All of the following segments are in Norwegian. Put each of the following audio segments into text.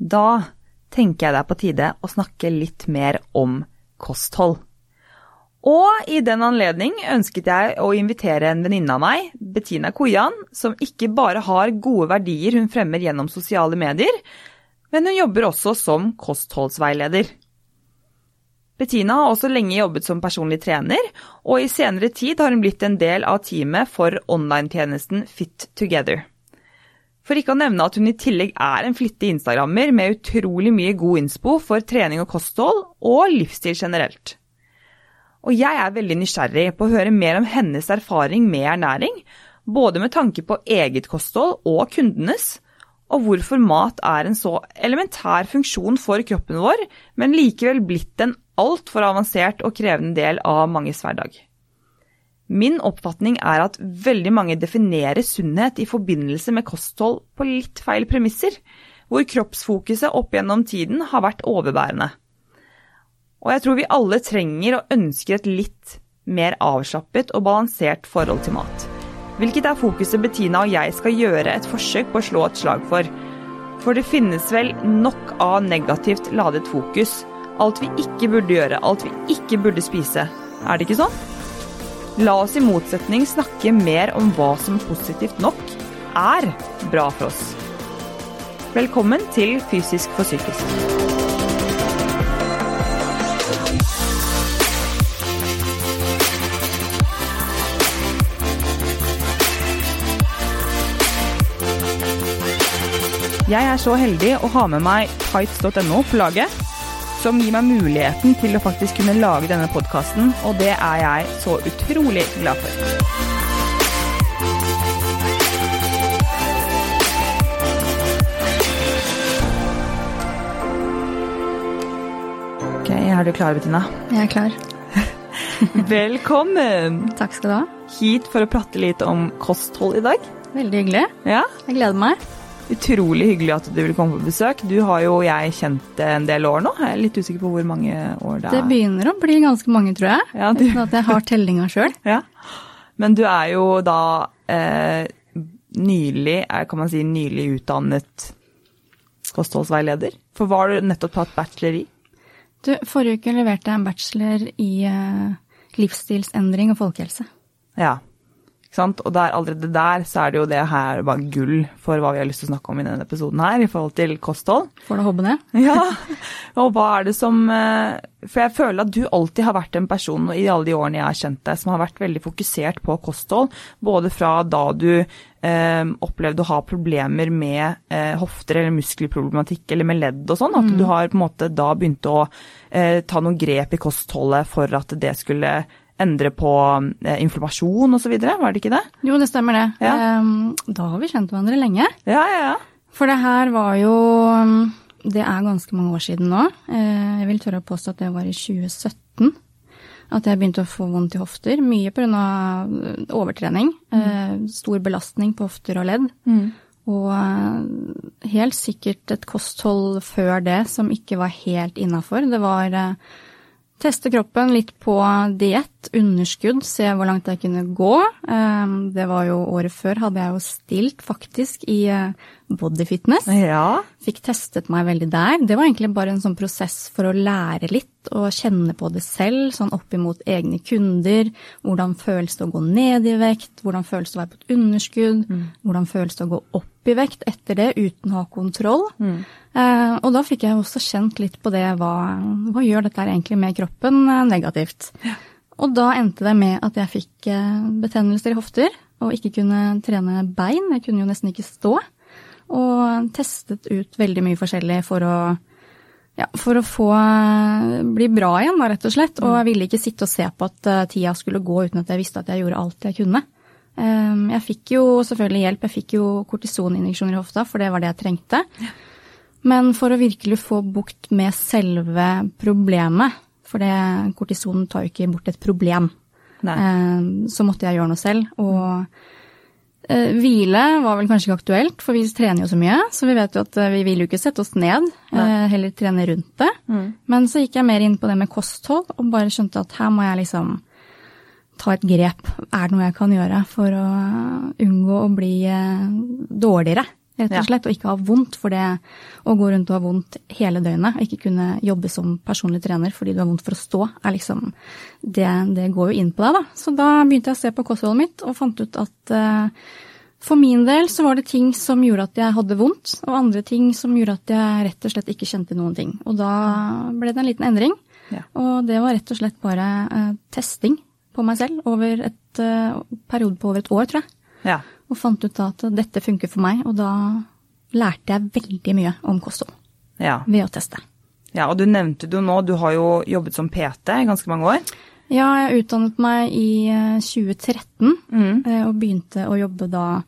Da tenker jeg det er på tide å snakke litt mer om kosthold. Og i den anledning ønsket jeg å invitere en venninne av meg, Bettina Kojan, som ikke bare har gode verdier hun fremmer gjennom sosiale medier, men hun jobber også som kostholdsveileder. Bettina har også lenge jobbet som personlig trener, og i senere tid har hun blitt en del av teamet for online-tjenesten Fit Together. For ikke å nevne at hun i tillegg er en flittig instagrammer med utrolig mye god innspo for trening og kosthold, og livsstil generelt. Og jeg er veldig nysgjerrig på å høre mer om hennes erfaring med ernæring, både med tanke på eget kosthold og kundenes, og hvorfor mat er en så elementær funksjon for kroppen vår, men likevel blitt en altfor avansert og krevende del av manges hverdag. Min oppfatning er at veldig mange definerer sunnhet i forbindelse med kosthold på litt feil premisser, hvor kroppsfokuset opp gjennom tiden har vært overbærende. Og jeg tror vi alle trenger og ønsker et litt mer avslappet og balansert forhold til mat. Hvilket er fokuset Bettina og jeg skal gjøre et forsøk på å slå et slag for. For det finnes vel nok av negativt ladet fokus. Alt vi ikke burde gjøre, alt vi ikke burde spise. Er det ikke sånn? La oss i motsetning snakke mer om hva som positivt nok er bra for oss. Velkommen til Fysisk for psykisk. Jeg er så heldig å ha med meg tights.no på laget, som gir meg muligheten til å faktisk kunne lage denne podkasten, og det er jeg så utrolig glad for. Ok, er du klar, Bettina? Jeg er klar. Velkommen Takk skal du ha. hit for å prate litt om kosthold i dag. Veldig hyggelig. Ja, Jeg gleder meg. Utrolig hyggelig at du ville komme på besøk. Du har jo jeg kjent en del år nå. Jeg er litt usikker på hvor mange år det er. Det begynner å bli ganske mange, tror jeg. Ja, du- Uten at jeg har tellinga sjøl. Ja. Men du er jo da eh, nylig, er, kan man si, nylig utdannet kostholdsveileder. For hva har du nettopp tatt bachelor i? Du, forrige uke leverte jeg en bachelor i eh, livsstilsendring og folkehelse. Ja. Og der, allerede der så er det jo det her bare gull for hva vi har lyst til å snakke om i denne episoden her, i forhold til kosthold. Får du hobbe ned? Ja, og hva er det som eh, For jeg føler at du alltid har vært en person i alle de årene jeg har kjent deg, som har vært veldig fokusert på kosthold. Både fra da du eh, opplevde å ha problemer med eh, hofter eller muskelproblematikk eller med ledd og sånn, at du har på en måte da begynt å eh, ta noen grep i kostholdet for at det skulle endre på eh, informasjon osv., var det ikke det? Jo, det stemmer det. Ja. Um, da har vi kjent hverandre lenge. Ja, ja, ja. For det her var jo Det er ganske mange år siden nå. Eh, Jeg vil tørre å påstå at det var i 2017 at jeg begynte å få vondt i hofter. Mye pga. overtrening. Eh, Stor belastning på hofter og ledd. Og eh, helt sikkert et kosthold før det som ikke var helt innafor. Det var eh, teste kroppen litt på diett, underskudd, se hvor langt jeg kunne gå. Eh, Det var jo året før hadde jeg jo stilt faktisk i eh, bodyfitness. Ja, Fikk testet meg veldig der. Det var egentlig bare en sånn prosess for å lære litt og kjenne på det selv, sånn opp imot egne kunder. Hvordan føles det å gå ned i vekt? Hvordan føles det å være på et underskudd? Hvordan føles det å gå opp i vekt etter det uten å ha kontroll? Eh, og da fikk jeg også kjent litt på det, hva, hva gjør dette egentlig med kroppen eh, negativt? Og da endte det med at jeg fikk eh, betennelser i hofter og ikke kunne trene bein. Jeg kunne jo nesten ikke stå og testet ut veldig mye forskjellig for å, ja, for å få bli bra igjen, da, rett og slett. Og jeg ville ikke sitte og se på at eh, tida skulle gå uten at jeg visste at jeg gjorde alt jeg kunne. Um, Jeg fikk jo selvfølgelig hjelp, jeg fikk jo kortisoninjeksjoner i hofta, for det var det jeg trengte. Men for å virkelig få bukt med selve problemet, for det, kortison tar jo ikke bort et problem, Nei. um, så måtte jeg gjøre noe selv. Og Eh, Hvile var vel kanskje ikke aktuelt, for vi trener jo så mye. Så vi vet jo at eh, vi vil jo ikke sette oss ned, eh, heller trene rundt det. Men så gikk jeg mer inn på det med kosthold, og bare skjønte at her må jeg liksom ta et grep. Er det noe jeg kan gjøre for å unngå å bli eh, dårligere rett og slett, og ikke ha vondt. For det å gå rundt og ha vondt hele døgnet, og ikke kunne jobbe som personlig trener fordi du har vondt for å stå, er liksom Det, det går jo inn på deg, da. Så da begynte jeg å se på kostholdet mitt og fant ut at eh, for min del så var det ting som gjorde at jeg hadde vondt, og andre ting som gjorde at jeg rett og slett ikke kjente noen ting. Og da ble det en liten endring. Ja. Og det var rett og slett bare uh, testing på meg selv over et uh, periode på over et år, tror jeg. Ja. Og fant ut da at dette funker for meg, og da lærte jeg veldig mye om kosthold ja. ved å teste. Ja, og du nevnte det jo nå, du har jo jobbet som PT i ganske mange år. Ja, jeg utdannet meg i eh, 2013 Mm. eh, og begynte å jobbe da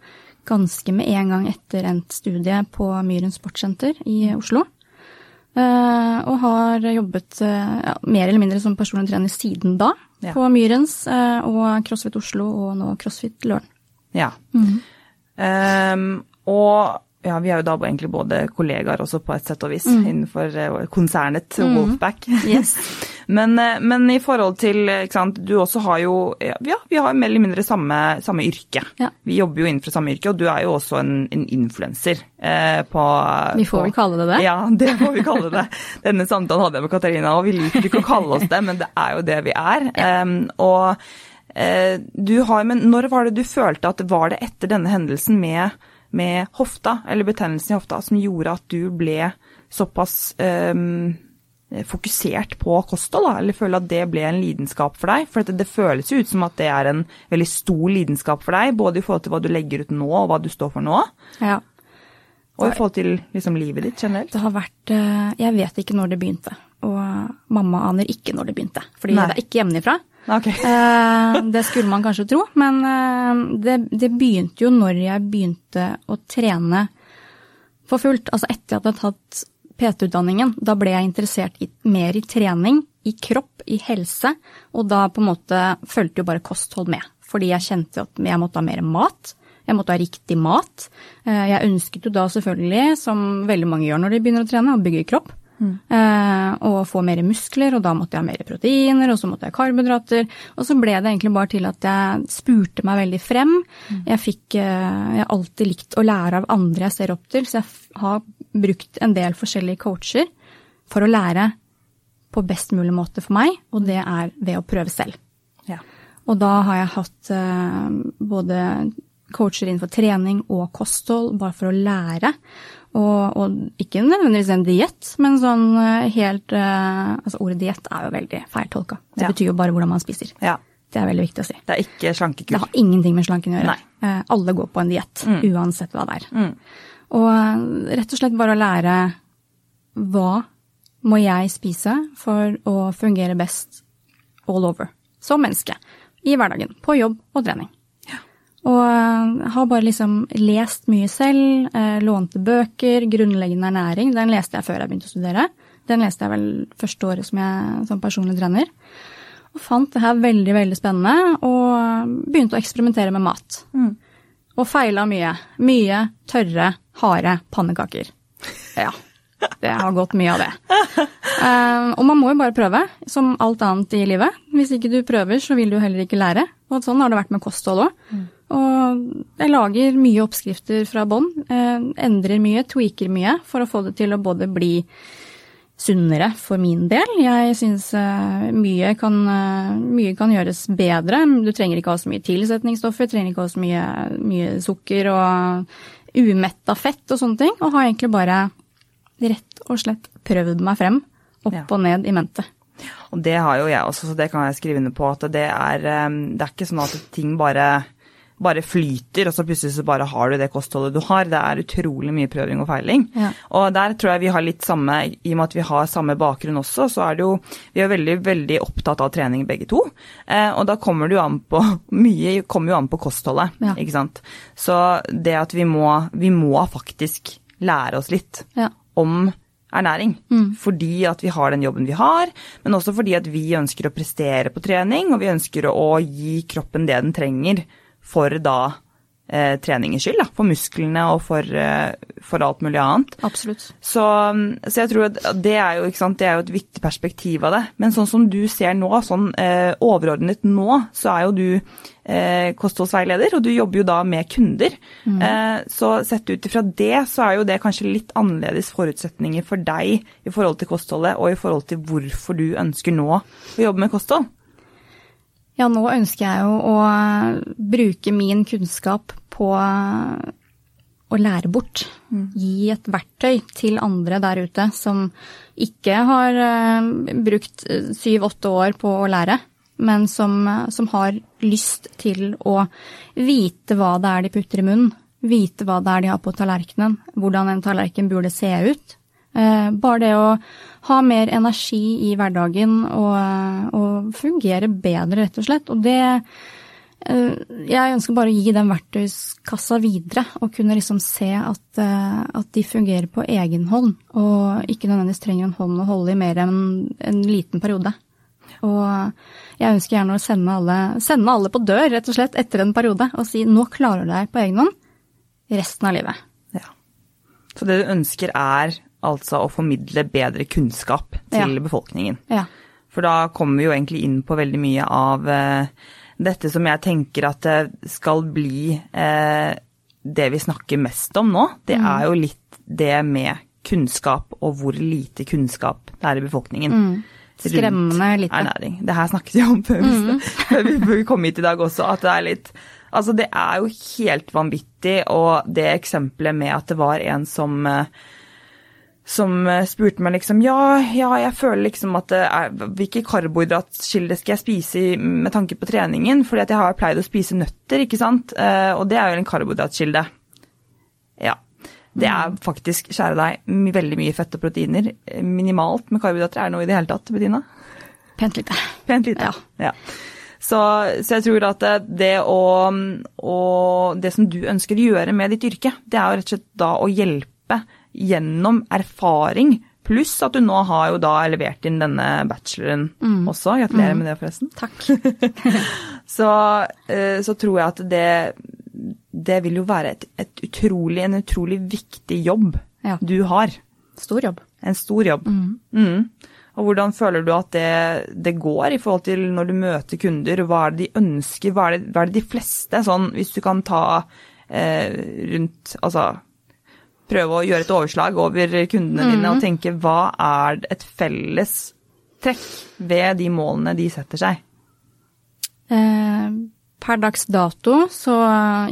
ganske med en gang etter endt studie på Myren sportssenter i Oslo. Eh, Og har jobbet eh, ja, mer eller mindre som personlig trener siden da. Ja. På Myrens eh, og CrossFit Oslo og nå CrossFit Løren. Ja. Ehm, og ja, vi er jo da egentlig både kollegaer også på et sett og vis innenfor konsernet konsernet Wolfback. Yes. men, eh, men i forhold til, ikke sant, du også har jo Ja, vi har mer eller mindre samme, samme yrke. Ja. Vi jobber jo innenfor samme yrke, og du er jo også en, en influenser eh, på Vi får på- vel kalle det det. Ja, det får vi kalle det. Denne samtalen hadde jeg med Katarina, og vi liker ikke å kalle oss det, men det er jo det vi er. Em, og eh, du har, men når var det du følte at var det etter denne hendelsen med, med hofta, eller betennelsen i hofta, som gjorde at du ble såpass um, fokusert på kosthold, da, eller føler at det ble en lidenskap for deg? For det, det føles jo ut som at det er en veldig stor lidenskap for deg, både i forhold til hva du legger ut nå, og hva du står for nå, Ja. og i forhold til liksom, livet ditt generelt. Det har vært eh, Jeg vet ikke når det begynte. Og mamma aner ikke når det begynte. Fordi Nei. det er ikke hjemmefra. Ok. Eh, det skulle man kanskje tro, men eh, det, det begynte jo når jeg begynte å trene for fullt. Altså etter at jeg hadde tatt PT-utdanningen. Da ble jeg interessert i, mer i trening, i kropp, i helse. Og da på en måte fulgte jo bare kosthold med. Fordi jeg kjente at jeg måtte ha mer mat. Jeg måtte ha riktig mat. Eh, Jeg ønsket jo da selvfølgelig, som veldig mange gjør når de begynner å trene, å bygge kropp. Eh, og få mer muskler, og da måtte jeg ha mer proteiner, og så måtte jeg ha karbohydrater. Og så ble det egentlig bare til at jeg spurte meg veldig frem. Jeg fikk eh, Jeg har alltid likt å lære av andre jeg ser opp til, så jeg har brukt en del forskjellige coacher for å lære på best mulig måte for meg, og det er ved å prøve selv. Ja. Og da har jeg hatt eh, både coacher innenfor trening og kosthold, bare for å lære. Og, og ikke nødvendigvis en diett, men sånn eh, helt eh, Altså ordet diett er jo veldig feiltolka. Det Ja. betyr jo bare hvordan man spiser. ja. Det er veldig viktig å si. Det er ikke Det har ingenting med slanken å gjøre. Nei. Eh, alle går på en diett, uansett hva det er. Mm. Og rett og slett bare å lære hva må jeg spise for å fungere best all over som menneske. I hverdagen, på jobb og trening. Og eh, har bare liksom lest mye selv, eh, lånte bøker, grunnleggende ernæring. Den leste jeg før jeg begynte å studere. Den leste jeg vel første året som, jeg, som personlig trener. Og fant det her veldig, veldig spennende, og begynte å eksperimentere med mat. Og feila mye. Mye tørre, harde pannekaker. Ja. Det har gått mye av det. Eh, og man må jo bare prøve, som alt annet i livet. Hvis ikke du prøver, så vil du heller ikke lære. Og sånn har det vært med kosthold òg. Og jeg lager mye oppskrifter fra bånn. Eh, endrer mye, tweaker mye for å få det til å både bli sunnere for min del. Jeg syns eh, mye, kan, eh, mye kan gjøres bedre. Du trenger ikke ha så mye tilsetningsstoffer, trenger ikke ha så mye, mye sukker og umetta fett og sånne ting. Og har egentlig bare rett og slett prøvd meg frem, opp Ja. og ned i mente. Og det har jo jeg også, så det kan jeg skrive under på. At det er, det er ikke sånn at ting bare, bare flyter, og så plutselig så bare har du det kostholdet du har. Det er utrolig mye prøving og feiling. Ja. Og der tror jeg vi har litt samme, i og med at vi har samme bakgrunn også, så er det jo Vi er veldig, veldig opptatt av trening begge to. Eh, og da kommer det jo an på Mye kommer jo an på kostholdet, Ja. ikke sant. Så det at vi må, vi må faktisk lære oss litt Ja. om ernæring. Fordi at vi har den jobben vi har, men også fordi at vi ønsker å prestere på trening, og vi ønsker å gi kroppen det den trenger for da eh, treningens skyld, da, for musklene og for, eh, for alt mulig annet. Absolutt. Så, så, jeg tror at det er, jo, sant, det er jo et viktig perspektiv av det. Men sånn som du ser nå, sånn eh, overordnet nå, så er jo du eh, kostholdsveileder, og du jobber jo da med kunder. Mm. Eh, så sett ut ifra det, så er jo det kanskje litt annerledes forutsetninger for deg i forhold til kostholdet, og i forhold til hvorfor du ønsker nå å jobbe med kosthold. Ja, nå ønsker jeg jo å bruke min kunnskap på å lære bort. Mm. Gi et verktøy til andre der ute som ikke har uh, brukt syv-åtte år på å lære, men som, som, har lyst til å vite hva det er de putter i munnen. Vite hva det er de har på tallerkenen, hvordan en tallerken burde se ut. Uh, bare det å ha mer energi i hverdagen og, og fungere bedre, rett og slett. Og det Eh, jeg ønsker bare å gi den verktøyskassa videre, og kunne liksom se at, eh, at, de fungerer på egen hånd, og ikke nødvendigvis trenger en hånd å holde i mer enn en liten periode. Og jeg ønsker gjerne å sende alle, sende alle på dør, rett og slett, etter en periode, og si nå klarer du deg på egen hånd resten av livet. Ja. Så det du ønsker er altså å formidle bedre kunnskap til ja. befolkningen. Ja. For da kommer vi jo egentlig inn på veldig mye av uh, dette som jeg tenker at det skal bli uh, det vi snakker mest om nå, det mm. er jo litt det med kunnskap og hvor lite kunnskap det er i befolkningen. Mm. Skremmende lite. Ernæring. Det her snakket vi om før, mm. vi, vi kom hit i dag også, at det er litt Altså, det er jo helt vanvittig, og det eksempelet med at det var en som eh, som eh, spurte meg liksom ja, ja, jeg føler liksom at det er, hvilke karbohydratkilder skal jeg spise med tanke på treningen, fordi at jeg har pleid å spise nøtter, ikke sant, uh, og det er jo en karbohydratkilde. Ja. Det er mm. faktisk, kjære deg, veldig mye fett og proteiner. Minimalt med karbohydrater. Er det noe i det hele tatt, Bettina? Pent lite. Pent lite, ja. ja. Så, så, jeg tror at det å, å Det som du ønsker å gjøre med ditt yrke, det er jo rett og slett da å hjelpe gjennom erfaring. Pluss at du nå har jo da levert inn denne bacheloren mm. også. Gratulerer mm. med det, forresten. Takk. så, eh, så, tror jeg at det, det vil jo være et, et utrolig, en utrolig viktig jobb ja. du har. Stor jobb. En stor jobb. Mm. mm. Og hvordan føler du at det, det, går i forhold til når du møter kunder? Hva er det de ønsker? Hva er det, hva er det de fleste, sånn hvis du kan ta eh, rundt Altså prøve å gjøre et overslag over kundene dine og mm. tenke hva er et felles trekk ved de målene de setter seg? Eh, per dags dato så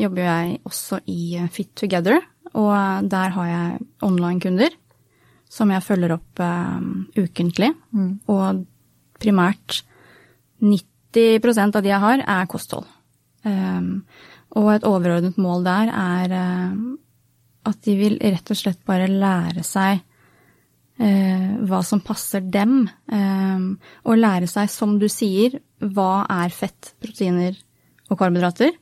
jobber jeg også i Fit Together, og der har jeg online-kunder som jeg følger opp uh, ukentlig. Mm. Og primært 90% av de jeg har, er kosthold. Um, og et overordnet mål der er at de vil rett og slett bare lære seg eh, hva som passer dem. Eh, og lære seg, som du sier, hva er fett, proteiner og karbohydrater?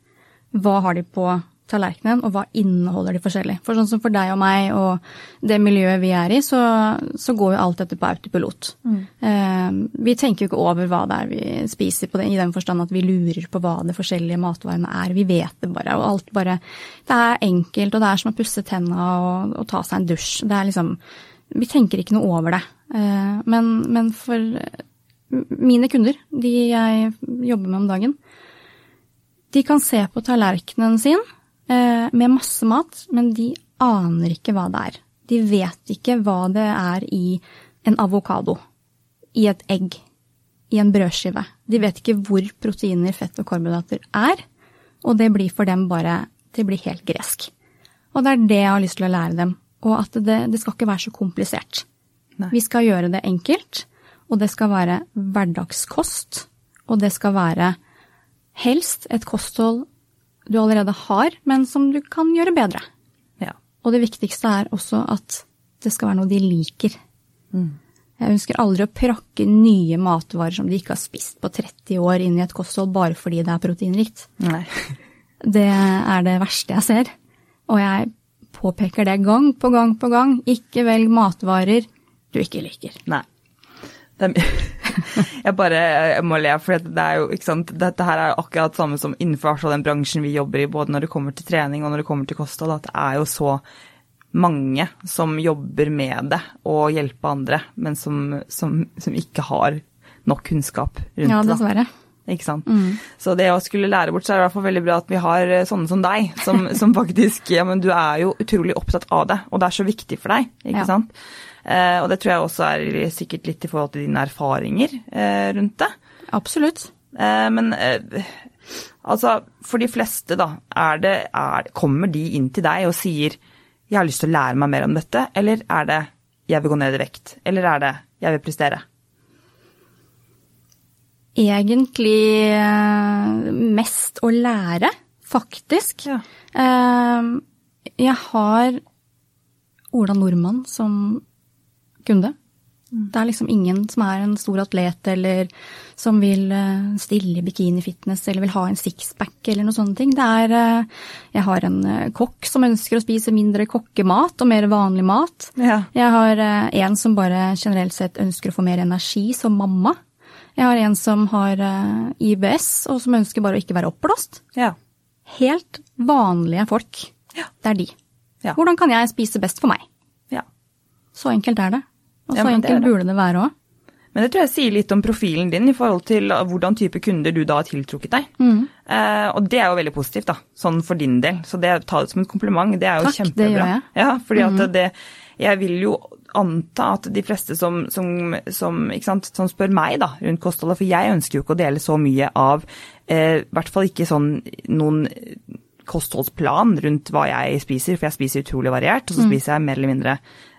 Hva har de på tallerkenen, og hva inneholder de forskjellig? For sånn som for deg og meg og det miljøet vi er i, så, så går jo alt dette på autopilot. Mm. Eh, vi tenker jo ikke over hva det er vi spiser, det, i den forstand at vi lurer på hva de forskjellige matvarene er. Vi vet det bare, og alt bare Det er enkelt, og det er som å pusse tenna og, og ta seg en dusj. Det er liksom Vi tenker ikke noe over det. Eh, men, men for mine kunder, de jeg jobber med om dagen, de kan se på tallerkenen sin med masse mat, men de aner ikke hva det er. De vet ikke hva det er i en avokado, i et egg, i en brødskive. De vet ikke hvor proteiner, fett og karbohydrater er, og det blir for dem bare Det blir helt gresk. Og det er det jeg har lyst til å lære dem, og at det, det skal ikke være så komplisert. Nei. Vi skal gjøre det enkelt, og det skal være hverdagskost, og det skal være helst et kosthold du allerede har, men som du kan gjøre bedre. Ja. Og det viktigste er også at det skal være noe de liker. Mm. Jeg ønsker aldri å prakke nye matvarer som de ikke har spist på 30 år inn i et kosthold bare fordi det er proteinrikt. Nei. Det er det verste jeg ser. Og jeg påpeker det gang på gang på gang. Ikke velg matvarer du ikke liker. Nei. Det er, jeg bare jeg må le, for det er jo, ikke sant, dette her er akkurat samme som innenfor den bransjen vi jobber i, både når det kommer til trening og når det kommer til kosthold, at det er jo så mange som jobber med det og hjelper andre, men som, som, som ikke har nok kunnskap rundt Ja, det. Ja, dessverre. Ikke sant? Så det å skulle lære bort, så er det i hvert fall veldig bra at vi har eh, sånne som deg, som, som faktisk Ja, men du er jo utrolig opptatt av det, og det er så viktig for deg, ikke Ja. sant? Eh, og det tror jeg også er sikkert litt i forhold til dine erfaringer eh, rundt det. Absolutt. Eh, men eh, altså, for de fleste, da, er det, er, kommer de inn til deg og sier 'jeg har lyst til å lære meg mer om dette', eller er det 'jeg vil gå ned i vekt', eller er det 'jeg vil prestere'? Egentlig eh, mest å lære, faktisk. Ja. Eh, Jeg har Ola Nordmann som kunde. Det er liksom ingen som er en stor atlet eller som vil eh, stille i bikinifitness eller vil ha en sixpack eller noen sånne ting. Det er eh, Jeg har en eh, kokk som ønsker å spise mindre kokkemat og mer vanlig mat. Ja. Jeg har en som bare generelt sett ønsker å få mer energi som mamma. Jeg har en som har IBS og som ønsker bare å ikke være oppblåst. Ja. Helt vanlige folk. Ja. Det er de. Ja. Hvordan kan jeg spise best for meg? Så enkelt er det. Og så ja, enkelt det. burde det være òg. Men det tror jeg sier litt om profilen din i forhold til hvordan type kunder du da har tiltrukket deg. Mm. Eh, og det er jo veldig positivt, da, sånn for din del. Så det ta det som et kompliment, det er jo Takk, det gjør jeg. Mm. Ja, fordi at det Jeg vil jo anta at de fleste som, som, som, sant, som spør meg da, rundt kostholdet, for jeg ønsker jo ikke å dele så mye av eh, I hvert fall ikke sånn noen kostholdsplan rundt hva jeg spiser, for jeg spiser utrolig variert, og så spiser jeg mer eller mindre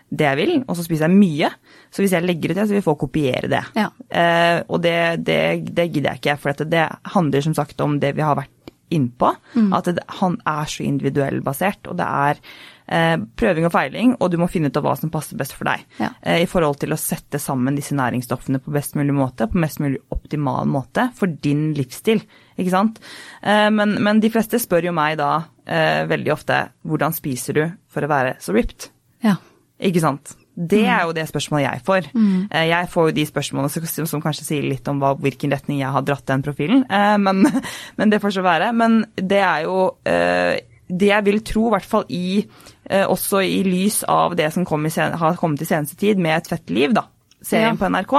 det jeg vil, og så spiser jeg mye. Så hvis jeg legger ut det, så vil folk kopiere det. Ja. Eh, og det, det, det gidder jeg ikke, for dette, det handler som sagt om det vi har vært innpå. At det, han er så individuell basert, og det er eh, prøving og feiling, og du må finne ut av hva som passer best for deg. Ja. Eh, I forhold til å sette sammen disse næringsstoffene på best mulig måte, på mest mulig optimal måte for din livsstil. Ikke sant? Eh, men, men de fleste spør jo meg da eh, veldig ofte hvordan spiser du for å være så ripped? Ja. Ikke sant? Det er jo det spørsmålet jeg får. Mm. Jeg får jo de spørsmålene som, som kanskje sier litt om hva, hvilken retning jeg har dratt den profilen, eh, men, men det får så være. Men det er jo eh, det jeg vil tro, i hvert fall i eh, også i lys av det som kom i har kommet i seneste tid med Et fett liv, da, serien Ja. på NRK.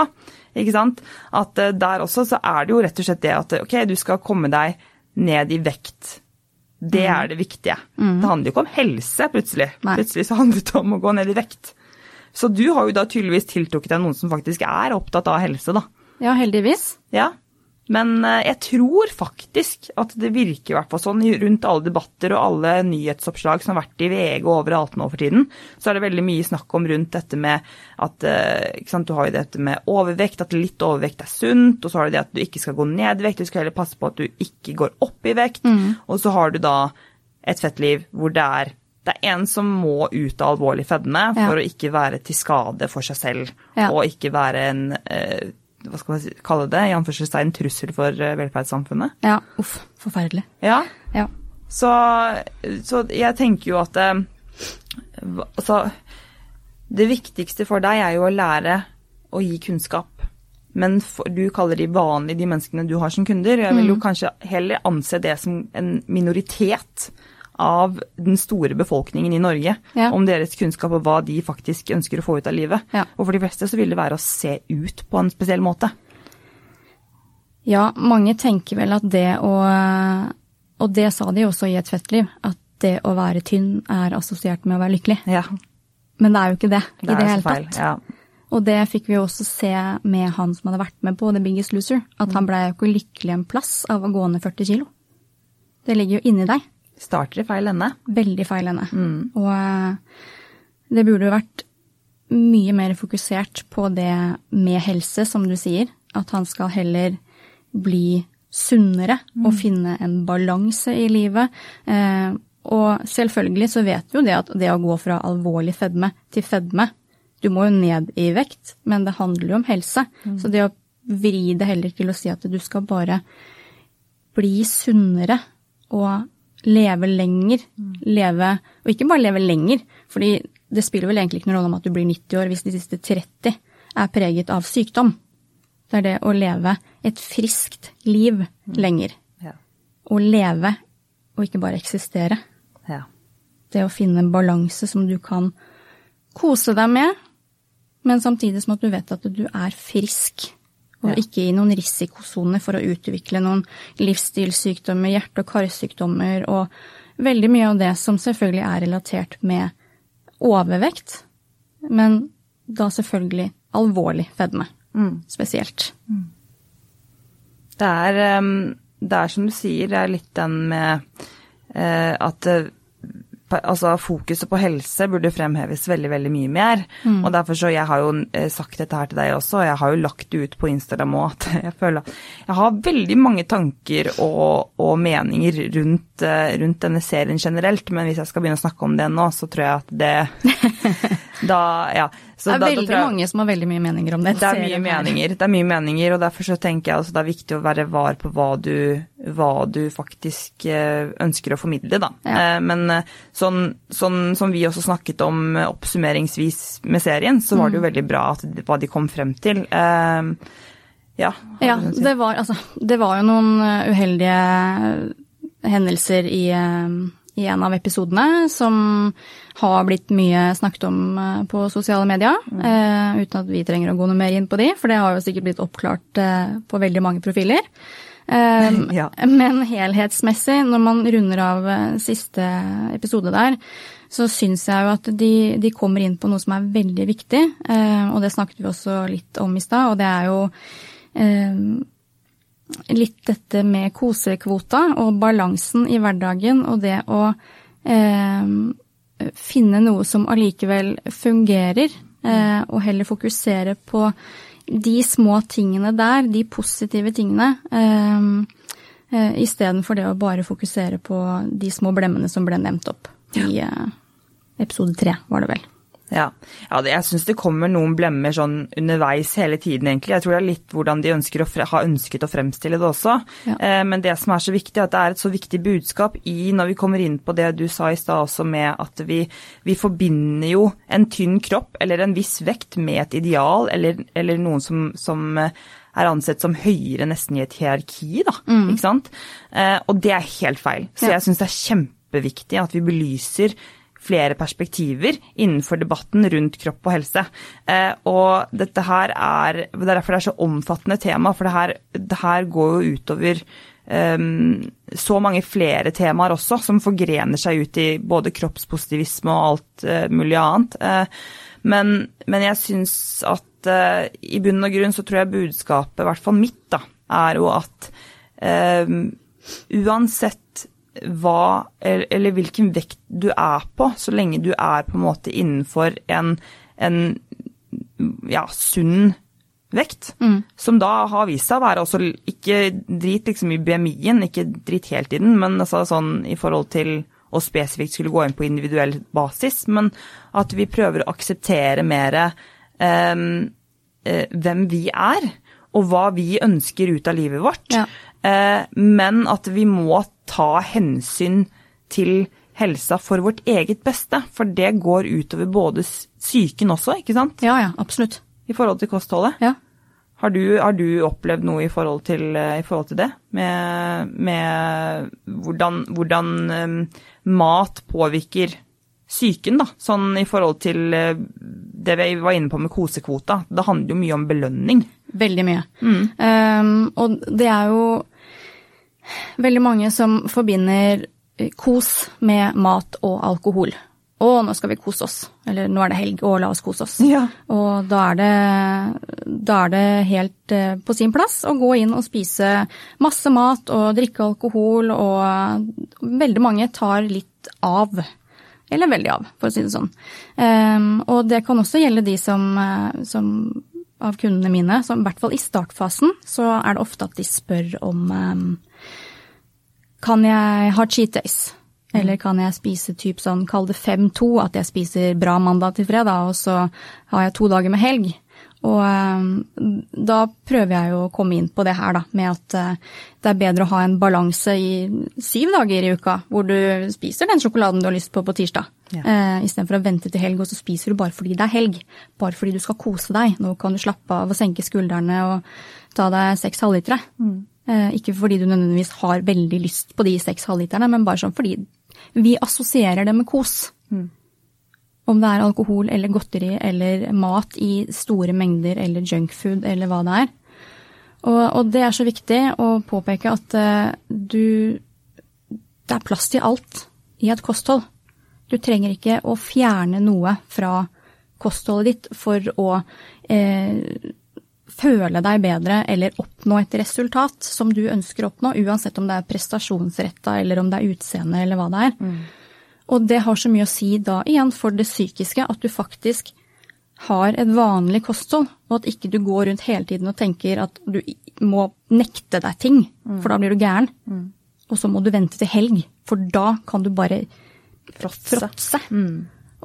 Ikke sant? At eh, der også så er det jo rett og slett det at ok, du skal komme deg ned i vekt. Det er det viktige. Det handler jo ikke om helse, plutselig. Nei. Plutselig så handlet det om å gå ned i vekt. Så du har jo da tydeligvis tiltrukket deg noen som faktisk er opptatt av helse, da. ja, heldigvis. Ja. Men eh, jeg tror faktisk at det virker i hvert fall sånn rundt alle debatter og alle nyhetsoppslag som har vært i VG og overalt nå for tiden, så er det veldig mye snakk om rundt dette med at eh, sant, Du har jo dette med overvekt, at litt overvekt er sunt, og så har du det at du ikke skal gå ned i vekt, du skal heller passe på at du ikke går opp i vekt, og så har du da et fettliv hvor det er det er en som må ut av alvorlig fedme Ja. for å ikke være til skade for seg selv, Ja. og ikke være en eh, hva skal man kalle det, i anførselstegn trussel for eh, velferdssamfunnet. Ja, uff, forferdelig. Ja, Ja. så, så jeg tenker jo at eh, altså, det viktigste for deg er jo å lære å gi kunnskap. Men for, du kaller de vanlige, de menneskene du har som kunder. Jeg vil jo Mm. kanskje heller anse det som en minoritet av den store befolkningen i Norge. Ja. Om deres kunnskap og hva de faktisk ønsker å få ut av livet. Ja. Og for de fleste så vil det være å se ut på en spesiell måte. Ja, mange tenker vel at det å Og det sa de også i Et fett liv, at det å være tynn er assosiert med å være lykkelig. Ja, Men det er jo ikke det, det i det hele feil. tatt. Ja. Og det fikk vi jo også se med han som hadde vært med på The Biggest Loser. At han blei jo ikke lykkelig en plass av å gå ned 40 kilo. Det ligger jo inni deg. Starter i feil ende. Veldig feil ende. Og eh, det burde jo vært mye mer fokusert på det med helse, som du sier. At han skal heller bli sunnere og finne en balanse i livet. Eh, og selvfølgelig så vet vi jo det at det å gå fra alvorlig fedme til fedme Du må jo ned i vekt, men det handler jo om helse. Så det å vri det heller til å si at du skal bare bli sunnere og leve lenger. Leve Og ikke bare leve lenger, fordi det spiller vel egentlig ikke noen rolle om at du blir 90 år hvis de siste 30 er preget av sykdom. Det er det å leve et friskt liv lenger. Ja. Å leve, og ikke bare eksistere. ja. Det å finne en balanse som du kan kose deg med, men samtidig som at du vet at du er frisk. Og ikke i noen risikosone for å utvikle noen livsstilssykdommer, hjerte- og karsykdommer, og veldig mye av det som selvfølgelig er relatert med overvekt, men da selvfølgelig alvorlig fedme spesielt. Det er, ehm, det er som du sier, det er litt den med eh, at eh, altså fokuset på helse burde fremheves veldig, veldig mye mer. Og derfor så, jeg har jo eh, sagt dette her til deg også, og jeg har jo lagt det ut på Instagram òg, at jeg føler at jeg har veldig mange tanker og, og meninger rundt, eh, rundt denne serien generelt, men hvis jeg skal begynne å snakke om det nå, så tror jeg at det Da, ja. Så det er da- veldig da mange som har veldig mye meninger om det. det er mye meninger, det er mye meninger, og derfor så tenker jeg også det er viktig å være var på hva du, hva du faktisk eh, ønsker å formidle, da. Ja. Eh, Men eh, sånn, sånn som vi også snakket om oppsummeringsvis med serien, så var det jo Mm. veldig bra at, hva de kom frem til. Ja. Ja, det var, altså, det var jo noen uheldige hendelser i, i en av episodene som har blitt mye snakket om eh, på sosiale medier. eh, uten at vi trenger å gå noe mer inn på de, for det har jo sikkert blitt oppklart eh, på veldig mange profiler. Ja. Men helhetsmessig, når man runder av siste episode der, så syns jeg jo at de, de kommer inn på noe som er veldig viktig, og det snakket vi også litt om i stad, og det er jo litt dette med kosekvota og balansen i hverdagen, og det å eh, finne noe som allikevel fungerer, eh, og heller fokusere på de små tingene der, de positive tingene, eh, eh, istedenfor det å bare fokusere på de små blemmene som ble nevnt opp i eh, episode tre, var det vel. Ja, ja det, jeg syns det kommer noen blemmer sånn underveis hele tiden, egentlig. Jeg tror det er litt hvordan de å har ønsket å fremstille det også. Ja. Eh, men det som er så viktig, er at det er et så viktig budskap i når vi kommer inn på det du sa i stad også, med at vi, vi forbinder jo en tynn kropp eller en viss vekt med et ideal, eller, eller noen som, som eh, er ansett som høyere nesten i et hierarki, da. Ikke sant? Eh, og det er helt feil. Så Ja. jeg syns det er kjempeviktig at vi belyser flere perspektiver innenfor debatten rundt kropp og helse. Eh, og dette her er Det er derfor det er så omfattende tema, for det her, det her går jo utover Um, så mange flere temaer også, som forgrener seg ut i både kroppspositivisme og alt uh, mulig annet. Uh, men, men jeg syns at uh, i bunn og grunn så tror jeg budskapet, i hvert fall mitt, da, er jo at eh, uansett hva eller, eller hvilken vekt du er på, så lenge du er på en måte innenfor en, en ja, sunn vekt, som da har vist seg å være også ikke drit liksom i BMI-en, ikke drit helt i den, men altså sånn i forhold til å spesifikt skulle gå inn på individuell basis, men at vi prøver å akseptere mer eh, eh, hvem vi er, og hva vi ønsker ut av livet vårt. Ja. Eh, men at vi må ta hensyn til helsa for vårt eget beste, for det går utover både psyken også, ikke sant? Ja, ja, absolutt. I forhold til kostholdet. Ja. Har du, har du opplevd noe i forhold til, i forhold til det? Med, med hvordan, hvordan eh, mat påvirker psyken, da? Sånn i forhold til eh, det vi var inne på med kosekvota. Det handler jo mye om belønning. Veldig mye. Um, og det er jo veldig mange som forbinder eh, kos med mat og alkohol. Å, nå skal vi kose oss. Eller nå er det helg, og la oss kose oss. Ja. Og da er det, da er det helt eh, på sin plass å gå inn og spise masse mat og drikke alkohol, og veldig mange tar litt av. Eller veldig av, for å si det sånn. Um, og det kan også gjelde de som, eh, som av kundene mine, som i hvert fall i startfasen, så er det ofte at de spør om um, Kan jeg ha cheat days? Eller kan jeg spise typ sånn, kall det 5-2, at jeg spiser bra mandag til fredag, og så har jeg to dager med helg. Og eh, da prøver jeg jo å komme inn på det her, da, med at eh, det er bedre å ha en balanse i syv dager i uka, hvor du spiser den sjokoladen du har lyst på på tirsdag. Ja. Eh, Istedenfor å vente til helg, og så spiser du bare fordi det er helg. Bare fordi du skal kose deg. Nå kan du slappe av og senke skuldrene og ta deg seks halvlitere. Eh, ikke fordi du nødvendigvis har veldig lyst på de seks halvliterne, men bare sånn fordi vi assosierer det med kos. Om det er alkohol eller godteri eller mat i store mengder eller junkfood eller hva det er. Og, og det er så viktig å påpeke at uh, du Det er plass til alt i et kosthold. Du trenger ikke å fjerne noe fra kostholdet ditt for å eh, føle deg bedre eller oppnå et resultat som du ønsker å oppnå, uansett om det er prestasjonsretta eller om det er utseende eller hva det er. Og det har så mye å si da igjen for det psykiske, at du faktisk har et vanlig kosthold, og at ikke du går rundt hele tiden og tenker at du må nekte deg ting, for da blir du gæren. Og så må du vente til helg, for da kan du bare Fråtse. fråtse.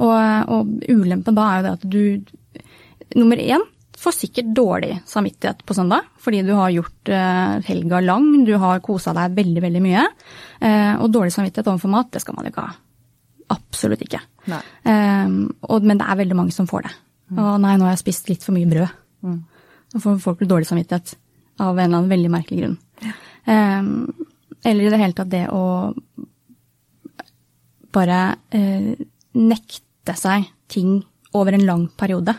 Og, og ulempen da er jo det at du nummer én får sikkert dårlig samvittighet på søndag, fordi du har gjort eh, helga lang, du har kosa deg veldig, veldig mye. Eh, og dårlig samvittighet overfor mat, det skal man ikke ha. Absolutt ikke. Og, men det er veldig mange som får det. Å nei, nå har jeg spist litt for mye brød. Så får folk dårlig samvittighet av en eller annen veldig merkelig grunn. Eh, eller i det hele tatt det å bare eh, nekte seg ting over en lang periode.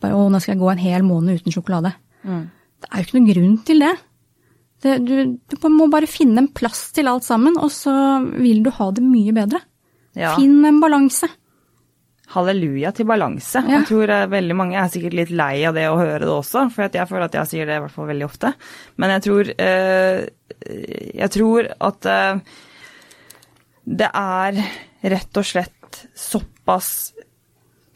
Bare 'å, nå skal jeg gå en hel måned uten sjokolade'. Det er jo ikke noen grunn til det. det du, du må bare finne en plass til alt sammen, og så vil du ha det mye bedre. Ja. Finn en balanse. Halleluja til balanse. Ja. Jeg tror eh, veldig mange er sikkert litt lei av det å høre det også, for jeg føler at jeg sier det i hvert fall veldig ofte. Men jeg tror, eh, jeg tror at eh, det er rett og slett såpass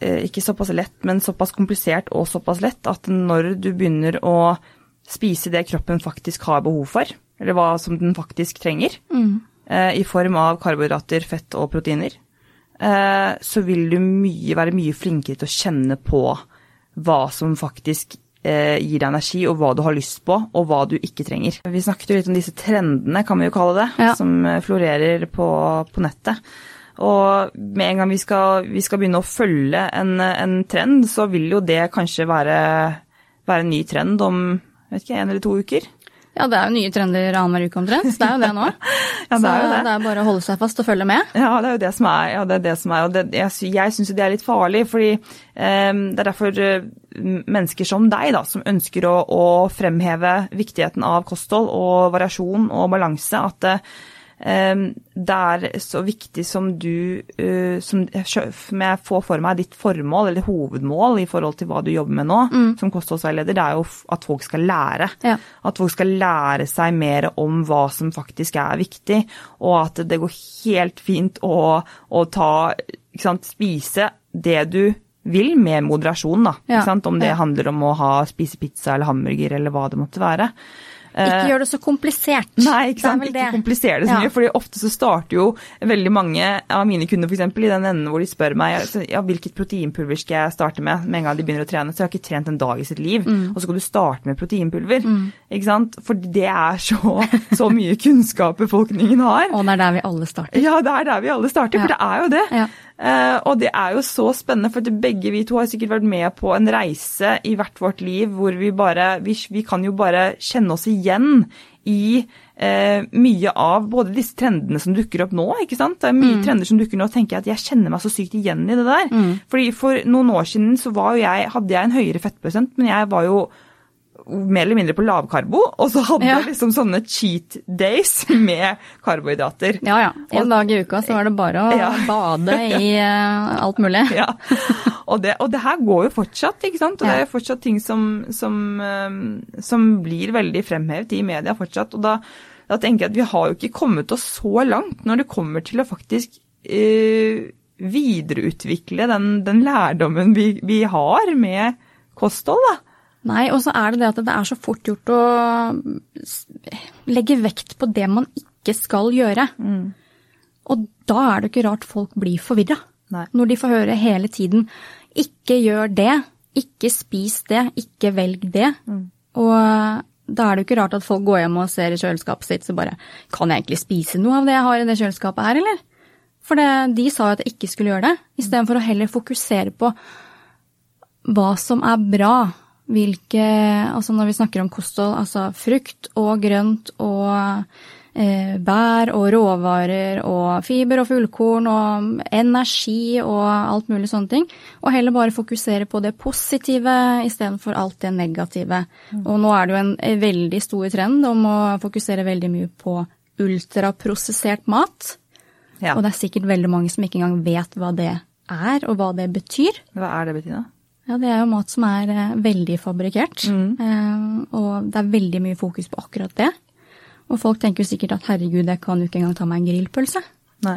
Ikke såpass lett, men såpass komplisert og såpass lett at når du begynner å spise det kroppen faktisk har behov for, eller hva som den faktisk trenger, mm. i form av karbohydrater, fett og proteiner, eh, så vil du mye, være mye flinkere til å kjenne på hva som faktisk eh, gir deg energi, og hva du har lyst på, og hva du ikke trenger. Vi snakket jo litt om disse trendene, kan vi jo kalle det, Ja. som eh, florerer på, på nettet. Og med en gang vi skal, vi skal begynne å følge en, en trend, så vil jo det kanskje være, være en ny trend om vet ikke, en eller to uker. Ja, det er jo nye trender annenhver uke omtrent. Det er jo det nå. Ja, det er jo Så det. det er bare å holde seg fast og følge med. Ja, det er jo det som er. Ja, det er det som er. Og det, jeg, jeg syns jo det er litt farlig, fordi um, det er derfor eh, mennesker som deg, da, som ønsker å, å fremheve viktigheten av kosthold og variasjon og balanse, at eh, det er så viktig som du eh, som, jeg får for meg ditt formål, eller hovedmål, i forhold til hva du jobber med nå som kostholdsveileder, det er jo at folk skal lære. Ja. At folk skal lære seg mer om hva som faktisk er viktig, og at det går helt fint å, å ta sant, Spise det du vil med moderasjon, da. Ja? Om det handler om å ha, spise pizza eller hamburger eller hva det måtte være. Ikke gjør det så komplisert. Eh, Nei, ikke sant. Det Ikke det. komplisere det så Ja. mye. fordi ofte så starter jo veldig mange av mine kunder eksempel, i den enden hvor de spør meg altså, ja, hvilket proteinpulver skal jeg starte med med en gang de begynner å trene. Så jeg har ikke trent en dag i sitt liv, Mm. og så skal du starte med proteinpulver. Ikke sant. For det er så, så mye kunnskap befolkningen har. Og det er der vi alle starter. Ja, det er der vi alle starter, for det er jo det. Ja. Eh, og det er jo så spennende, for begge vi to har sikkert vært med på en reise i hvert vårt liv hvor vi bare Vi, vi kan jo bare kjenne oss igjen i eh, mye av både disse trendene som dukker opp nå. ikke sant? Det er mye trender som dukker nå, og tenker jeg at jeg kjenner meg så sykt igjen i det der. Fordi For noen år siden så var jo jeg, hadde jeg en høyere fettprosent, men jeg var jo mer eller mindre på lavkarbo, og så hadde Ja. jeg liksom sånne cheat days med karbohydrater. Ja ja. En dag i uka så var det bare å Ja. bade i uh, alt mulig. Ja. Og, det, og det her går jo fortsatt, ikke sant. Og det er fortsatt ting som, som, um, som blir veldig fremhevet i media fortsatt. Og da, da tenker jeg at vi har jo ikke kommet oss så langt når det kommer til å faktisk uh, videreutvikle den, den lærdommen vi, vi har med kosthold, da. Nei, og så er det det at det er så fort gjort å legge vekt på det man ikke skal gjøre. Og da er det ikke rart folk blir forvirra. Når de får høre hele tiden 'ikke gjør det', ikke spis det, ikke velg det. Og da er det jo ikke rart at folk går hjem og ser i kjøleskapet sitt så bare Kan jeg egentlig spise noe av det jeg har i det kjøleskapet her, eller? For det, de sa jo at jeg ikke skulle gjøre det, istedenfor å heller fokusere på hva som er bra. Hvilke Altså når vi snakker om kosthold, altså frukt og grønt og eh, bær og råvarer og fiber og fullkorn og energi og alt mulig sånne ting. Og heller bare fokusere på det positive istedenfor alt det negative. Og nå er det jo en veldig stor trend om å fokusere veldig mye på ultraprosessert mat. Ja. Og det er sikkert veldig mange som ikke engang vet hva det er, og hva det betyr. Hva er det, Bettina? Ja, det er jo mat som er eh, veldig fabrikkert. Eh, og det er veldig mye fokus på akkurat det. Og folk tenker jo sikkert at herregud, jeg kan jo ikke engang ta meg en grillpølse. Nei.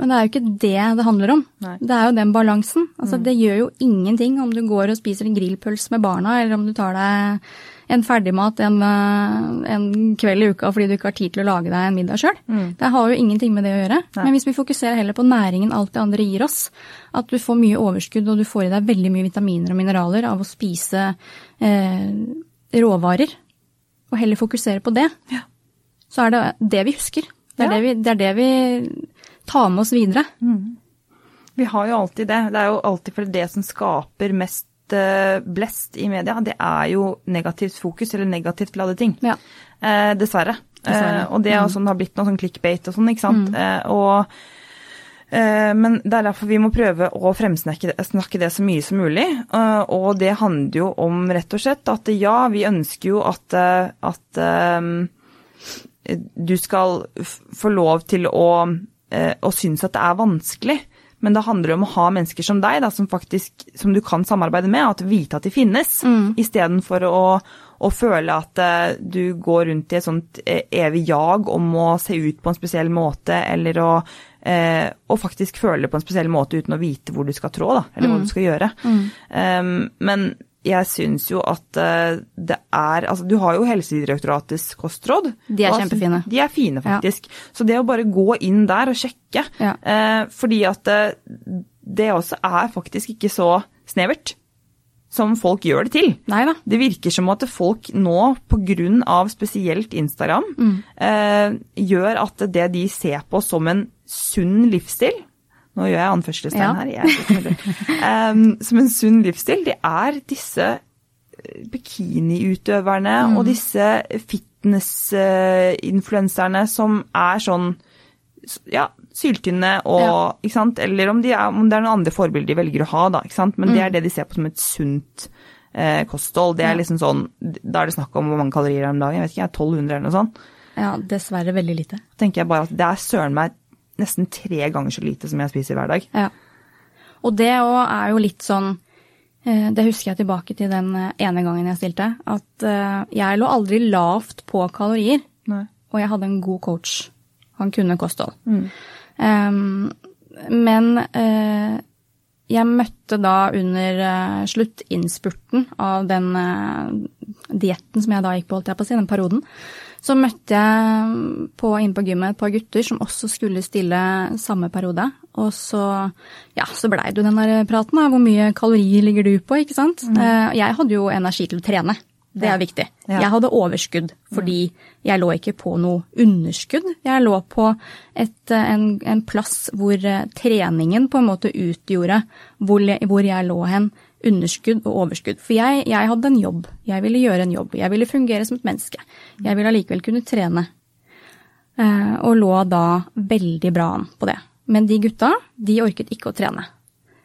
Men det er jo ikke det det handler om. Nei. Det er jo den balansen. Altså, Det gjør jo ingenting om du går og spiser en grillpølse med barna, eller om du tar deg en ferdigmat en, eh, en kveld i uka fordi du ikke har tid til å lage deg en middag sjøl. Det har jo ingenting med det å gjøre. Nei. Men hvis vi fokuserer heller på næringen alt det andre gir oss, at du får mye overskudd og du får i deg veldig mye vitaminer og mineraler av å spise eh, råvarer, og heller fokusere på det, Ja. så er det det vi husker. Det er, Ja. det, vi, det er det vi tar med oss videre. Vi har jo alltid det. Det er jo alltid for det som skaper mest eh, blest i media, det er jo negativt fokus eller negativt ladde ting. Ja. Eh, dessverre. Dessverre. Eh, og det er jo sånn det har blitt noe sånn clickbait og sånn, ikke sant. Eh, og eh, men det er derfor vi må prøve å fremsnakke det, snakke det så mye som mulig. Eh, og det handler jo om rett og slett at ja, vi ønsker jo at, eh, at um, du skal få lov til å, eh, å synes at det er vanskelig. Men det handler om å ha mennesker som deg, da, som, faktisk, som du kan samarbeide med, og at vite at de finnes, Mm. istedenfor å, å føle at eh, du går rundt i et sånt eh, evig jag om å se ut på en spesiell måte, eller å eh, og faktisk føle det på en spesiell måte uten å vite hvor du skal trå, da, eller hva du skal gjøre. Um, men jeg syns jo at eh, det er Altså, du har jo Helsedirektoratets kostråd. De er kjempefine. De er fine, faktisk. Så det å bare gå inn der og sjekke Ja. eh, Fordi at eh, det også er faktisk ikke så snevert som folk gjør det til. Neida. Det virker som at folk nå, pga. spesielt Instagram, eh, gjør at det de ser på som en sunn livsstil Nå gjør jeg anførselstegn her. Jeg. Em, som en sunn livsstil, det er disse bikiniutøverne mm. og disse fitnessinfluenserne som er sånn ja, syltynne og Ja. ikke sant? Eller om, de er, om det er noen andre forbilder de velger å ha, da. ikke sant? Men det er det de ser på som et sunt eh, kosthold. Det er liksom sånn, Da er det snakk om hvor mange kalorier det er om dagen. Jeg vet ikke, jeg er 1200 eller noe sånt. Ja, dessverre veldig lite. Tenker jeg bare at det er søren meg nesten tre ganger så lite som jeg spiser hver dag. Ja. Og det òg er jo litt sånn eh, Det husker jeg tilbake til den eh, ene gangen jeg stilte. At eh, jeg lå aldri lavt på kalorier, Nei. og jeg hadde en god coach. Han kunne kosthold. Um, men uh, jeg møtte da under uh, sluttinnspurten av den uh, dietten som jeg da gikk på, holdt jeg på å si, den perioden, så møtte jeg på, inne på gymmet et par gutter som også skulle stille samme periode. Og så, ja, så blei det jo den der praten, da. Hvor mye kalorier ligger du på, ikke sant? Mm. jeg hadde jo energi til å trene. Det er viktig. Ja. Jeg hadde overskudd fordi jeg lå ikke på noe underskudd. Jeg lå på et, eh, en, en plass hvor eh, treningen på en måte utgjorde hvor, hvor jeg lå hen. Underskudd og overskudd. For jeg, jeg hadde en jobb. Jeg ville gjøre en jobb. Jeg ville fungere som et menneske. Jeg ville allikevel kunne trene. Eh, og lå da veldig bra an på det. Men de gutta, de orket ikke å trene.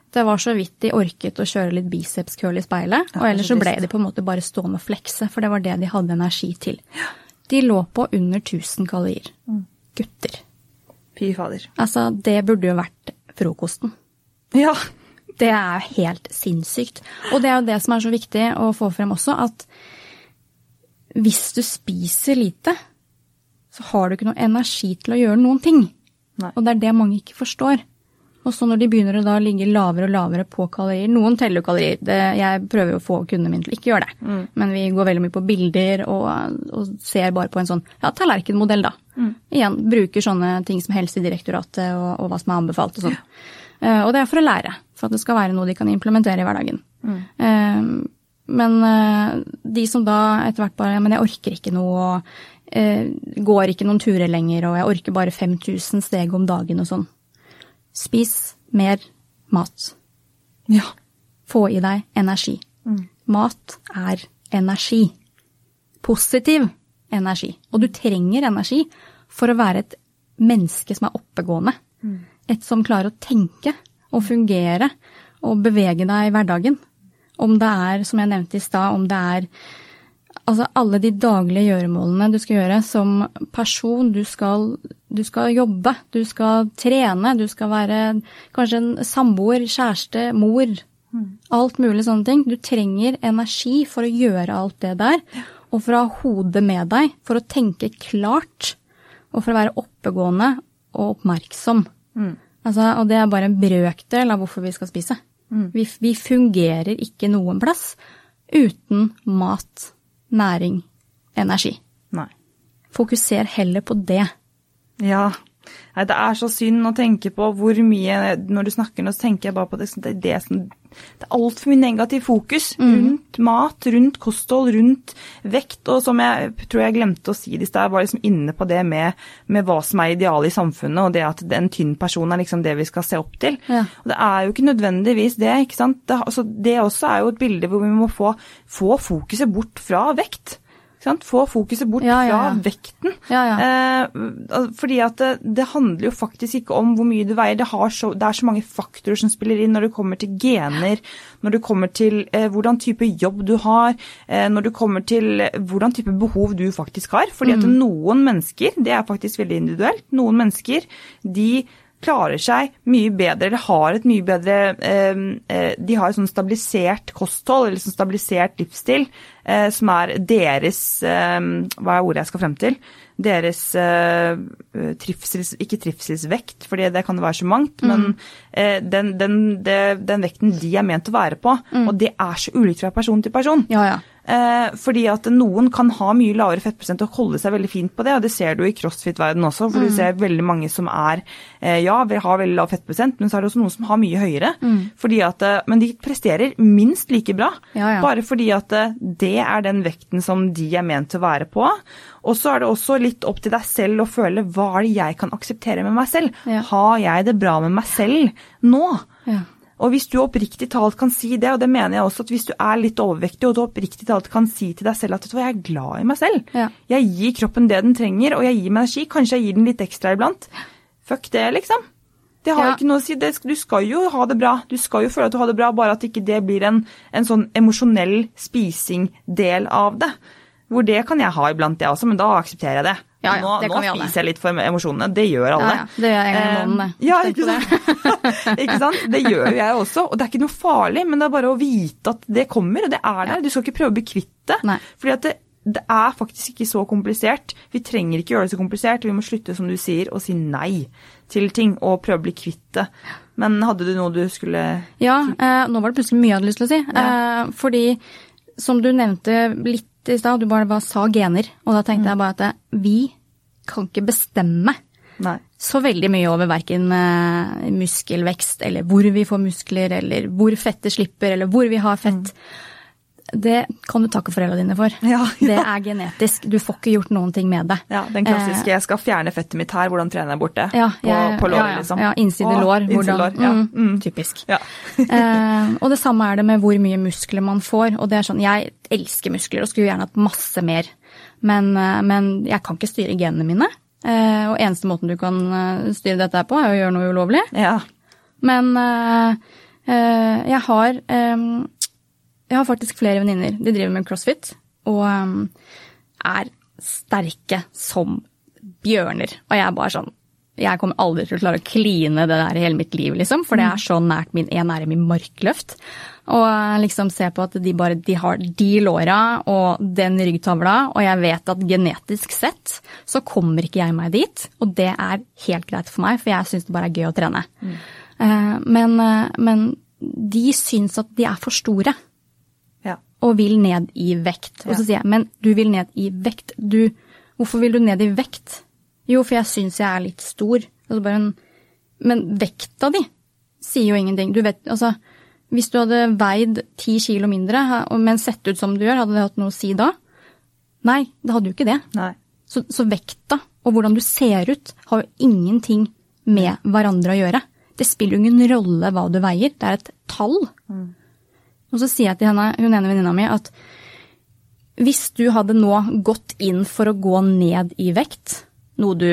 Det var så vidt de orket å kjøre litt bicepskøl i speilet, og ellers så så ble de på en måte bare stående og flekse, for det var det de hadde energi til. De lå på under 1000 kalorier. Gutter. Fy fader. Altså, det burde jo vært frokosten. Ja. Det er jo helt sinnssykt. Og det er jo det som er så viktig å få frem også, at hvis du spiser lite, så har du ikke noe energi til å gjøre noen ting. Nei. Og det er det mange ikke forstår. Og så når de begynner å da ligge lavere og lavere på kalorier Noen teller jo kalorier, det, jeg prøver jo å få kundene mine til ikke gjøre det. Men vi går veldig mye på bilder og, og ser bare på en sånn ja, tallerkenmodell, da. Igjen, bruker sånne ting som Helsedirektoratet og, og hva som er anbefalt og sånn. Eh, og det er for å lære, for at det skal være noe de kan implementere i hverdagen. Mm. men eh, de som da etter hvert bare Men jeg orker ikke noe og eh, går ikke noen turer lenger, og jeg orker bare 5000 steg om dagen og sånn. Spis mer mat. Ja. Få i deg energi. Mat er energi. Positiv energi. Og du trenger energi for å være et menneske som er oppegående. Et som klarer å tenke og fungere og bevege deg i hverdagen. Om det er, som jeg nevnte i stad, om det er altså alle de daglige gjøremålene du skal gjøre som person. Du skal, du skal jobbe, du skal trene, du skal være kanskje en samboer, kjæreste, mor. Alt mulig sånne ting. Du trenger energi for å gjøre alt det der. Og for å ha hodet med deg, for å tenke klart. Og for å være oppegående og oppmerksom. Altså, og det er bare en brøkdel av hvorfor vi skal spise. Vi, vi fungerer ikke noen plass uten mat, næring, energi. Nei. Fokuser heller på det. Ja. Nei, det er så synd å tenke på hvor mye Når du snakker nå, så tenker jeg bare på det, det, som, det er altfor mye negativ fokus rundt mat, rundt kosthold, rundt vekt. Og som jeg tror jeg glemte å si det i stad, jeg var liksom inne på det med, med hva som er idealet i samfunnet, og det at en tynn person er liksom det vi skal se opp til. Ja. Og det er jo ikke nødvendigvis det, ikke sant. Det, altså, det også er jo et bilde hvor vi må få, få fokuset bort fra vekt. Få fokuset bort Ja, ja, ja. fra vekten. Eh, fordi at det, det handler jo faktisk ikke om hvor mye du veier. Det, har så, det er så mange faktorer som spiller inn når det kommer til gener, når det kommer til eh, hvordan type jobb du har, eh, når det kommer til eh, hvordan type behov du faktisk har. Fordi at noen mennesker, det er faktisk veldig individuelt, noen mennesker de klarer seg mye bedre, eller har et mye bedre eh, eh, De har et sånn stabilisert kosthold, eller sånn stabilisert livsstil, eh, som er deres eh, Hva er ordet jeg skal frem til? Deres eh, trivsels, ikke trivselsvekt, for det kan det være så mangt, men eh, den, den, det, den vekten de er ment å være på. Og det er så ulikt fra person til person. Ja, ja. Eh, fordi at noen kan ha mye lavere fettprosent og holde seg veldig fint på det, og det ser du i crossfit-verdenen også, for du ser veldig mange som er eh, ja, vi har veldig lav fettprosent, men så er det også noen som har mye høyere. Fordi at, eh, men de presterer minst like bra, Ja, ja. bare fordi at det er den vekten som de er ment til å være på. Og så er det også litt opp til deg selv å føle hva er det jeg kan akseptere med meg selv. Ja. Har jeg det bra med meg selv nå? Ja. Og hvis du oppriktig talt kan si det, og det mener jeg også at hvis du er litt overvektig og du oppriktig talt kan si til deg selv at vet du hva, jeg er glad i meg selv, Ja. jeg gir kroppen det den trenger, og jeg gir meg energi, kanskje jeg gir den litt ekstra iblant. Fuck det, liksom. Det har Ja. ikke noe å si. Det, du skal jo ha det bra. Du skal jo føle at du har det bra, bare at ikke det blir en, en sånn emosjonell spising-del av det. Hvor det kan jeg ha iblant, jeg også, men da aksepterer jeg det. Ja, ja, nå det nå spiser jeg litt for emosjonene. Det gjør alle. Ja, ja. Det gjør jeg en gang i måneden, det. Eh, Ja, ikke sant? ikke sant? Det gjør jo jeg også. Og det er ikke noe farlig, men det er bare å vite at det kommer, og det er der. Du skal ikke prøve å bli kvitt det. Fordi at det, det er faktisk ikke så komplisert. Vi trenger ikke gjøre det så komplisert. Vi må slutte, som du sier, å si nei til ting og prøve å bli kvitt det. Men hadde du noe du skulle Ja, eh, nå var det plutselig mye jeg hadde lyst til å si. Eh, fordi som du nevnte litt i stad, du bare, bare sa gener. Og da tenkte jeg bare at eh, vi kan ikke bestemme Nei. så veldig mye over verken eh, muskelvekst, eller hvor vi får muskler, eller hvor fettet slipper, eller hvor vi har fett. Det kan du takke foreldrene dine for. Ja, ja. Det er genetisk. Du får ikke gjort noen ting med det. Ja, den klassiske 'jeg skal fjerne fettet mitt her', hvordan trener jeg bort det? Ja, på, jeg- på låret, ja, ja. liksom. Ja, innside lår. hvordan- mm, Mm. Typisk. Ja. Eh, og det samme er det med hvor mye muskler man får. Og det er sånn, jeg elsker muskler og skulle gjerne hatt masse mer. Men, eh, men jeg kan ikke styre genene mine. Eh, og eneste måten du kan eh, styre dette på, er å gjøre noe ulovlig. ja. Men eh, eh, jeg har eh, Jeg har faktisk flere venninner. De driver med crossfit og eh, er sterke som bjørner. Og jeg er bare sånn Jeg kommer aldri til å klare å kline det der i hele mitt liv, liksom. For det er så nært min en ære min markløft. Og eh, liksom se på at de bare de har de låra og den ryggtavla, og jeg vet at genetisk sett så kommer ikke jeg meg dit. Og det er helt greit for meg, for jeg syns det bare er gøy å trene. Mm. Men, eh, men de syns at de er for store. Og vil ned i vekt. Og så sier jeg, men du vil ned i vekt. Du, hvorfor vil du ned i vekt? Jo, for jeg syns jeg er litt stor. Altså bare en, men vekta di sier jo ingenting. Du vet, altså, Hvis du hadde veid ti kilo mindre, men sett ut som du gjør, hadde det hatt noe å si da? Nei, det hadde jo ikke det. Nei. Så, så vekta og hvordan du ser ut, har jo ingenting med hverandre å gjøre. Det spiller ingen rolle hva du veier, det er et tall. Mm. Og så sier jeg til henne, hun ene venninna mi at hvis du hadde nå gått inn for å gå ned i vekt, noe du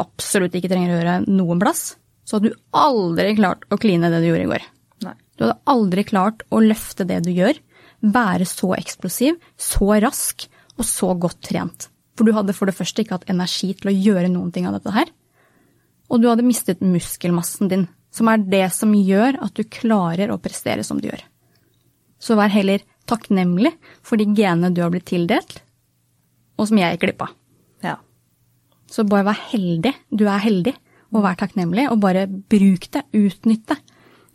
absolutt ikke trenger å gjøre noen plass, så hadde du aldri klart å kline det du gjorde i går. Nei. Du hadde aldri klart å løfte det du gjør, være så eksplosiv, så rask og så godt trent. For du hadde for det første ikke hatt energi til å gjøre noen ting av dette her. Og du hadde mistet muskelmassen din, som er det som gjør at du klarer å prestere som du gjør. Så vær heller takknemlig for de genene du har blitt tildelt, og som jeg gikk glipp av. Ja. Så bare vær heldig. Du er heldig, og vær takknemlig. Og bare bruk det, utnytt det.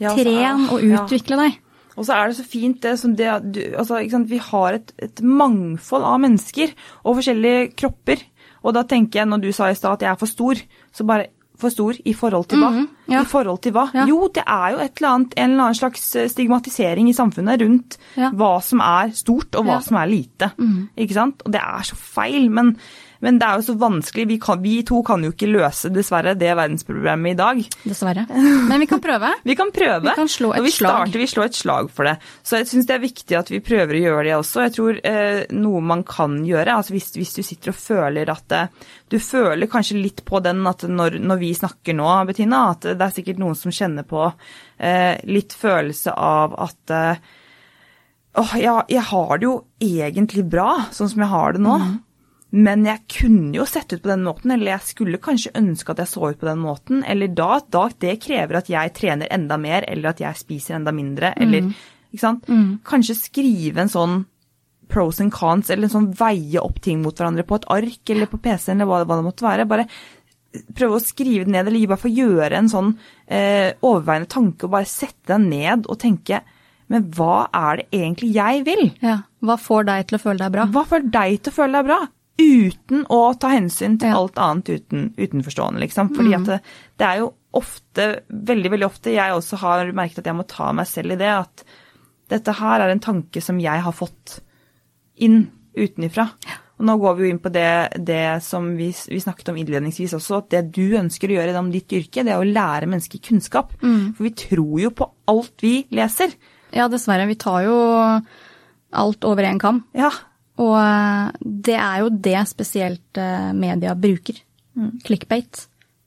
Ja, Tren og utvikle ja. deg. Og så er det så fint det som det du, altså, Vi har et, et, mangfold av mennesker og forskjellige kropper. Og da tenker jeg, når du sa i stad at jeg er for stor, så bare for stor i forhold til hva? Mm, ja. I forhold til hva? Ja. Jo, det er jo et eller annet, en eller annen slags eh, stigmatisering i samfunnet rundt ja. hva som er stort og hva som er lite. Mm. Ikke sant? Og det er så feil. Men men det er jo så vanskelig. Vi, kan, vi, to kan jo ikke løse, dessverre, det verdensproblemet i dag. Dessverre. Men vi kan prøve. vi kan prøve. Vi kan slå et Når vi slag. starter, vi slår et slag for det. Så jeg syns det er viktig at vi prøver å gjøre det også. Jeg tror eh, noe man kan gjøre, altså hvis, hvis du sitter og føler at eh, Du føler kanskje litt på den at når, når, vi snakker nå, Bettina, at det er sikkert noen som kjenner på eh, litt følelse av at eh, åh, ja, jeg har det jo egentlig bra, sånn som jeg har det nå. Mm. Men jeg kunne jo sett ut på den måten, eller jeg skulle kanskje ønske at jeg så ut på den måten. Eller da, da det krever at jeg trener enda mer, eller at jeg spiser enda mindre, eller mm. Ikke sant? Mm. Kanskje skrive en sånn pros and cons, eller en sånn veie opp ting mot hverandre på et ark eller på PC-en, eller hva, hva, det måtte være. Bare prøve å skrive det ned, eller bare få gjøre en sånn eh, overveiende tanke, og bare sette deg ned og tenke men hva er det egentlig jeg vil? Ja, Hva får deg til å føle deg bra? Hva får deg til å føle deg bra? Uten å ta hensyn til alt annet uten, utenforstående, liksom. Fordi mm. at det, det, er jo ofte, veldig, veldig ofte, jeg også har merket at jeg må ta meg selv i det, at dette her er en tanke som jeg har fått inn utenifra. Og nå går vi jo inn på det, det som vi, vi, snakket om innledningsvis også, at det du ønsker å gjøre om ditt yrke, det er å lære mennesker kunnskap. Mm. For vi tror jo på alt vi leser. Ja, dessverre. Vi tar jo alt over én kam. Ja, og eh, det er jo det spesielt eh, media bruker. Mm. Clickbait.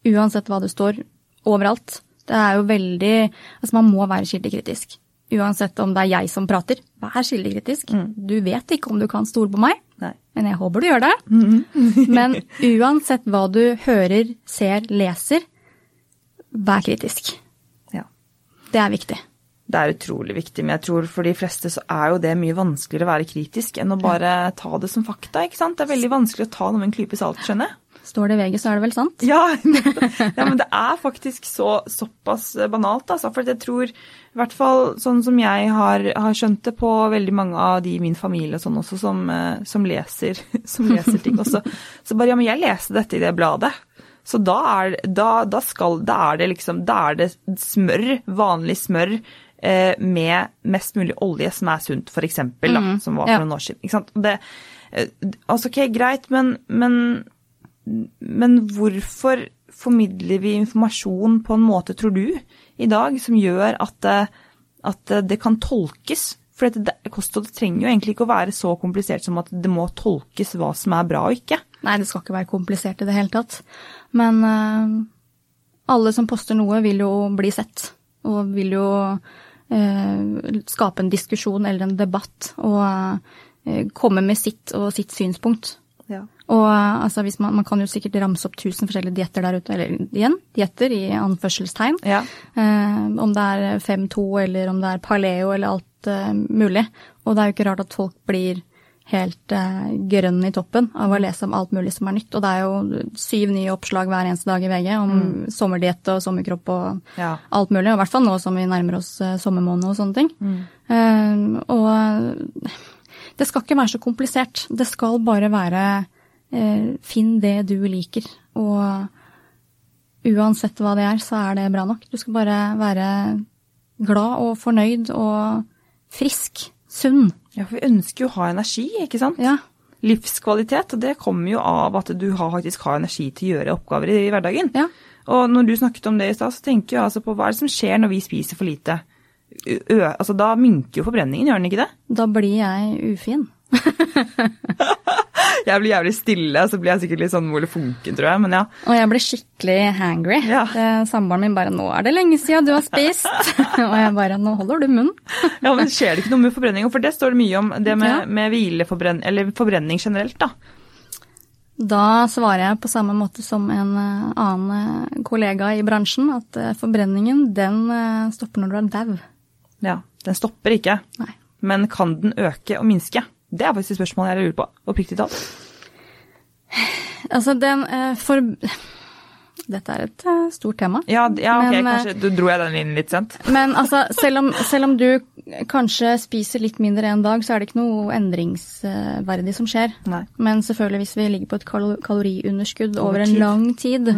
Uansett hva det står. Overalt. Det er jo veldig Altså, man må være kildekritisk. Uansett om det er jeg som prater. Vær kildekritisk. Mm. Du vet ikke om du kan stole på meg, Nei. men jeg håper du gjør det. Mm. men uansett hva du hører, ser, leser, vær kritisk. Ja. Det er viktig det er utrolig viktig, men jeg tror for de fleste så er jo det mye vanskeligere å være kritisk enn å bare ta det som fakta. ikke sant? Det er veldig vanskelig å ta noe med en klype salt, skjønner jeg. Står det i VG, så er det vel sant? Ja, ja men det er faktisk så, såpass banalt, altså. For jeg tror, i hvert fall sånn som jeg har, har skjønt det på veldig mange av de i min familie og sånn også, som, eh, som, leser, som leser ting også, så bare ja, men jeg leste dette i det bladet. Så da er, da, da, skal, da er det liksom Da er det smør, vanlig smør, med mest mulig olje som er sunt, f.eks., mm. som var for ja. noen år siden. Det, eh, altså, ok, greit, men, men, men hvorfor formidler vi informasjon på en måte, tror du, i dag, som gjør at det, at det kan tolkes? For det, kosthold trenger jo egentlig ikke å være så komplisert som at det må tolkes hva som er bra og ikke. Nei, det skal ikke være komplisert i det hele tatt. Men uh, alle som poster noe, vil jo bli sett. Og vil jo Eh, skape en diskusjon eller en debatt og eh, komme med sitt og sitt synspunkt. Ja. Og eh, altså, man, man, kan jo sikkert ramse opp tusen forskjellige dietter der ute, eller igjen, dietter i anførselstegn. Ja. Eh, om det er 5-2 eller om det er paleo eller alt eh, mulig. Og det er jo ikke rart at folk blir helt eh, grønn i toppen av å lese om alt mulig som er nytt. Og det er jo syv nye oppslag hver eneste dag i VG om mm. sommerdiett og sommerkropp og ja. alt mulig. Og i hvert fall nå som vi nærmer oss eh, sommermåned og sånne ting. Mm. Eh, og det skal ikke være så komplisert. Det skal bare være eh, finn det du liker. Og uansett hva det er, så er det bra nok. Du skal bare være glad og fornøyd og frisk. Sunn. Ja, for vi ønsker jo å ha energi, ikke sant? Ja. Livskvalitet, og det kommer jo av at du har, faktisk har energi til å gjøre oppgaver i, hverdagen. Ja. Og når du snakket om det i stad, så tenker jeg altså på hva er det som skjer når vi spiser for lite? Ø, altså Da minker jo forbrenningen, gjør den ikke det? Da blir jeg ufin. Jeg blir jævlig stille, så blir jeg sikkert litt sånn Ole Funken, tror jeg. Men ja. Og jeg blir skikkelig hangry. Ja. Samboeren min bare 'nå er det lenge siden du har spist'. og jeg bare 'nå holder du munn'. ja, men skjer det ikke noe med forbrenninga? For det står det mye om, det med, Ja. med hvileforbrenning, eller forbrenning generelt, da. Da svarer jeg på samme måte som en eh, annen eh, kollega i bransjen, at eh, forbrenningen den stopper når du er dau. Ja, Den stopper ikke. Nei. Men kan den øke og minske? Det er faktisk et spørsmål jeg lurer på. Oppriktig talt. Altså, den eh, for... Dette er et eh, stort tema. Ja, ja ok, Men, eh, kanskje du dro jeg den inn litt sent. Men altså, selv om, selv om du kanskje spiser litt mindre en dag, så er det ikke noe endringsverdig som skjer. Nei. Men selvfølgelig hvis vi ligger på et kal- kaloriunderskudd Over over en lang tid,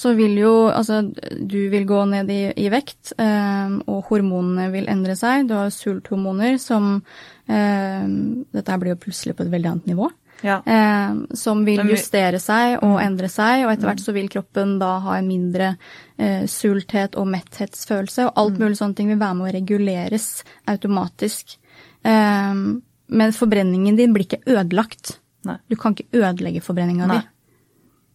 så vil jo altså du vil gå ned i, i vekt, eh, og hormonene vil endre seg. Du har sulthormoner som Dette her blir jo plutselig på et veldig annet nivå. Ja. Eh, som vil justere seg og endre seg, og etter hvert så vil kroppen da ha en mindre eh, sulthet og metthetsfølelse, og alt mulig sånne ting vil være med å reguleres automatisk. Eh, men forbrenningen din blir ikke ødelagt. Nei. Du kan ikke ødelegge forbrenninga di.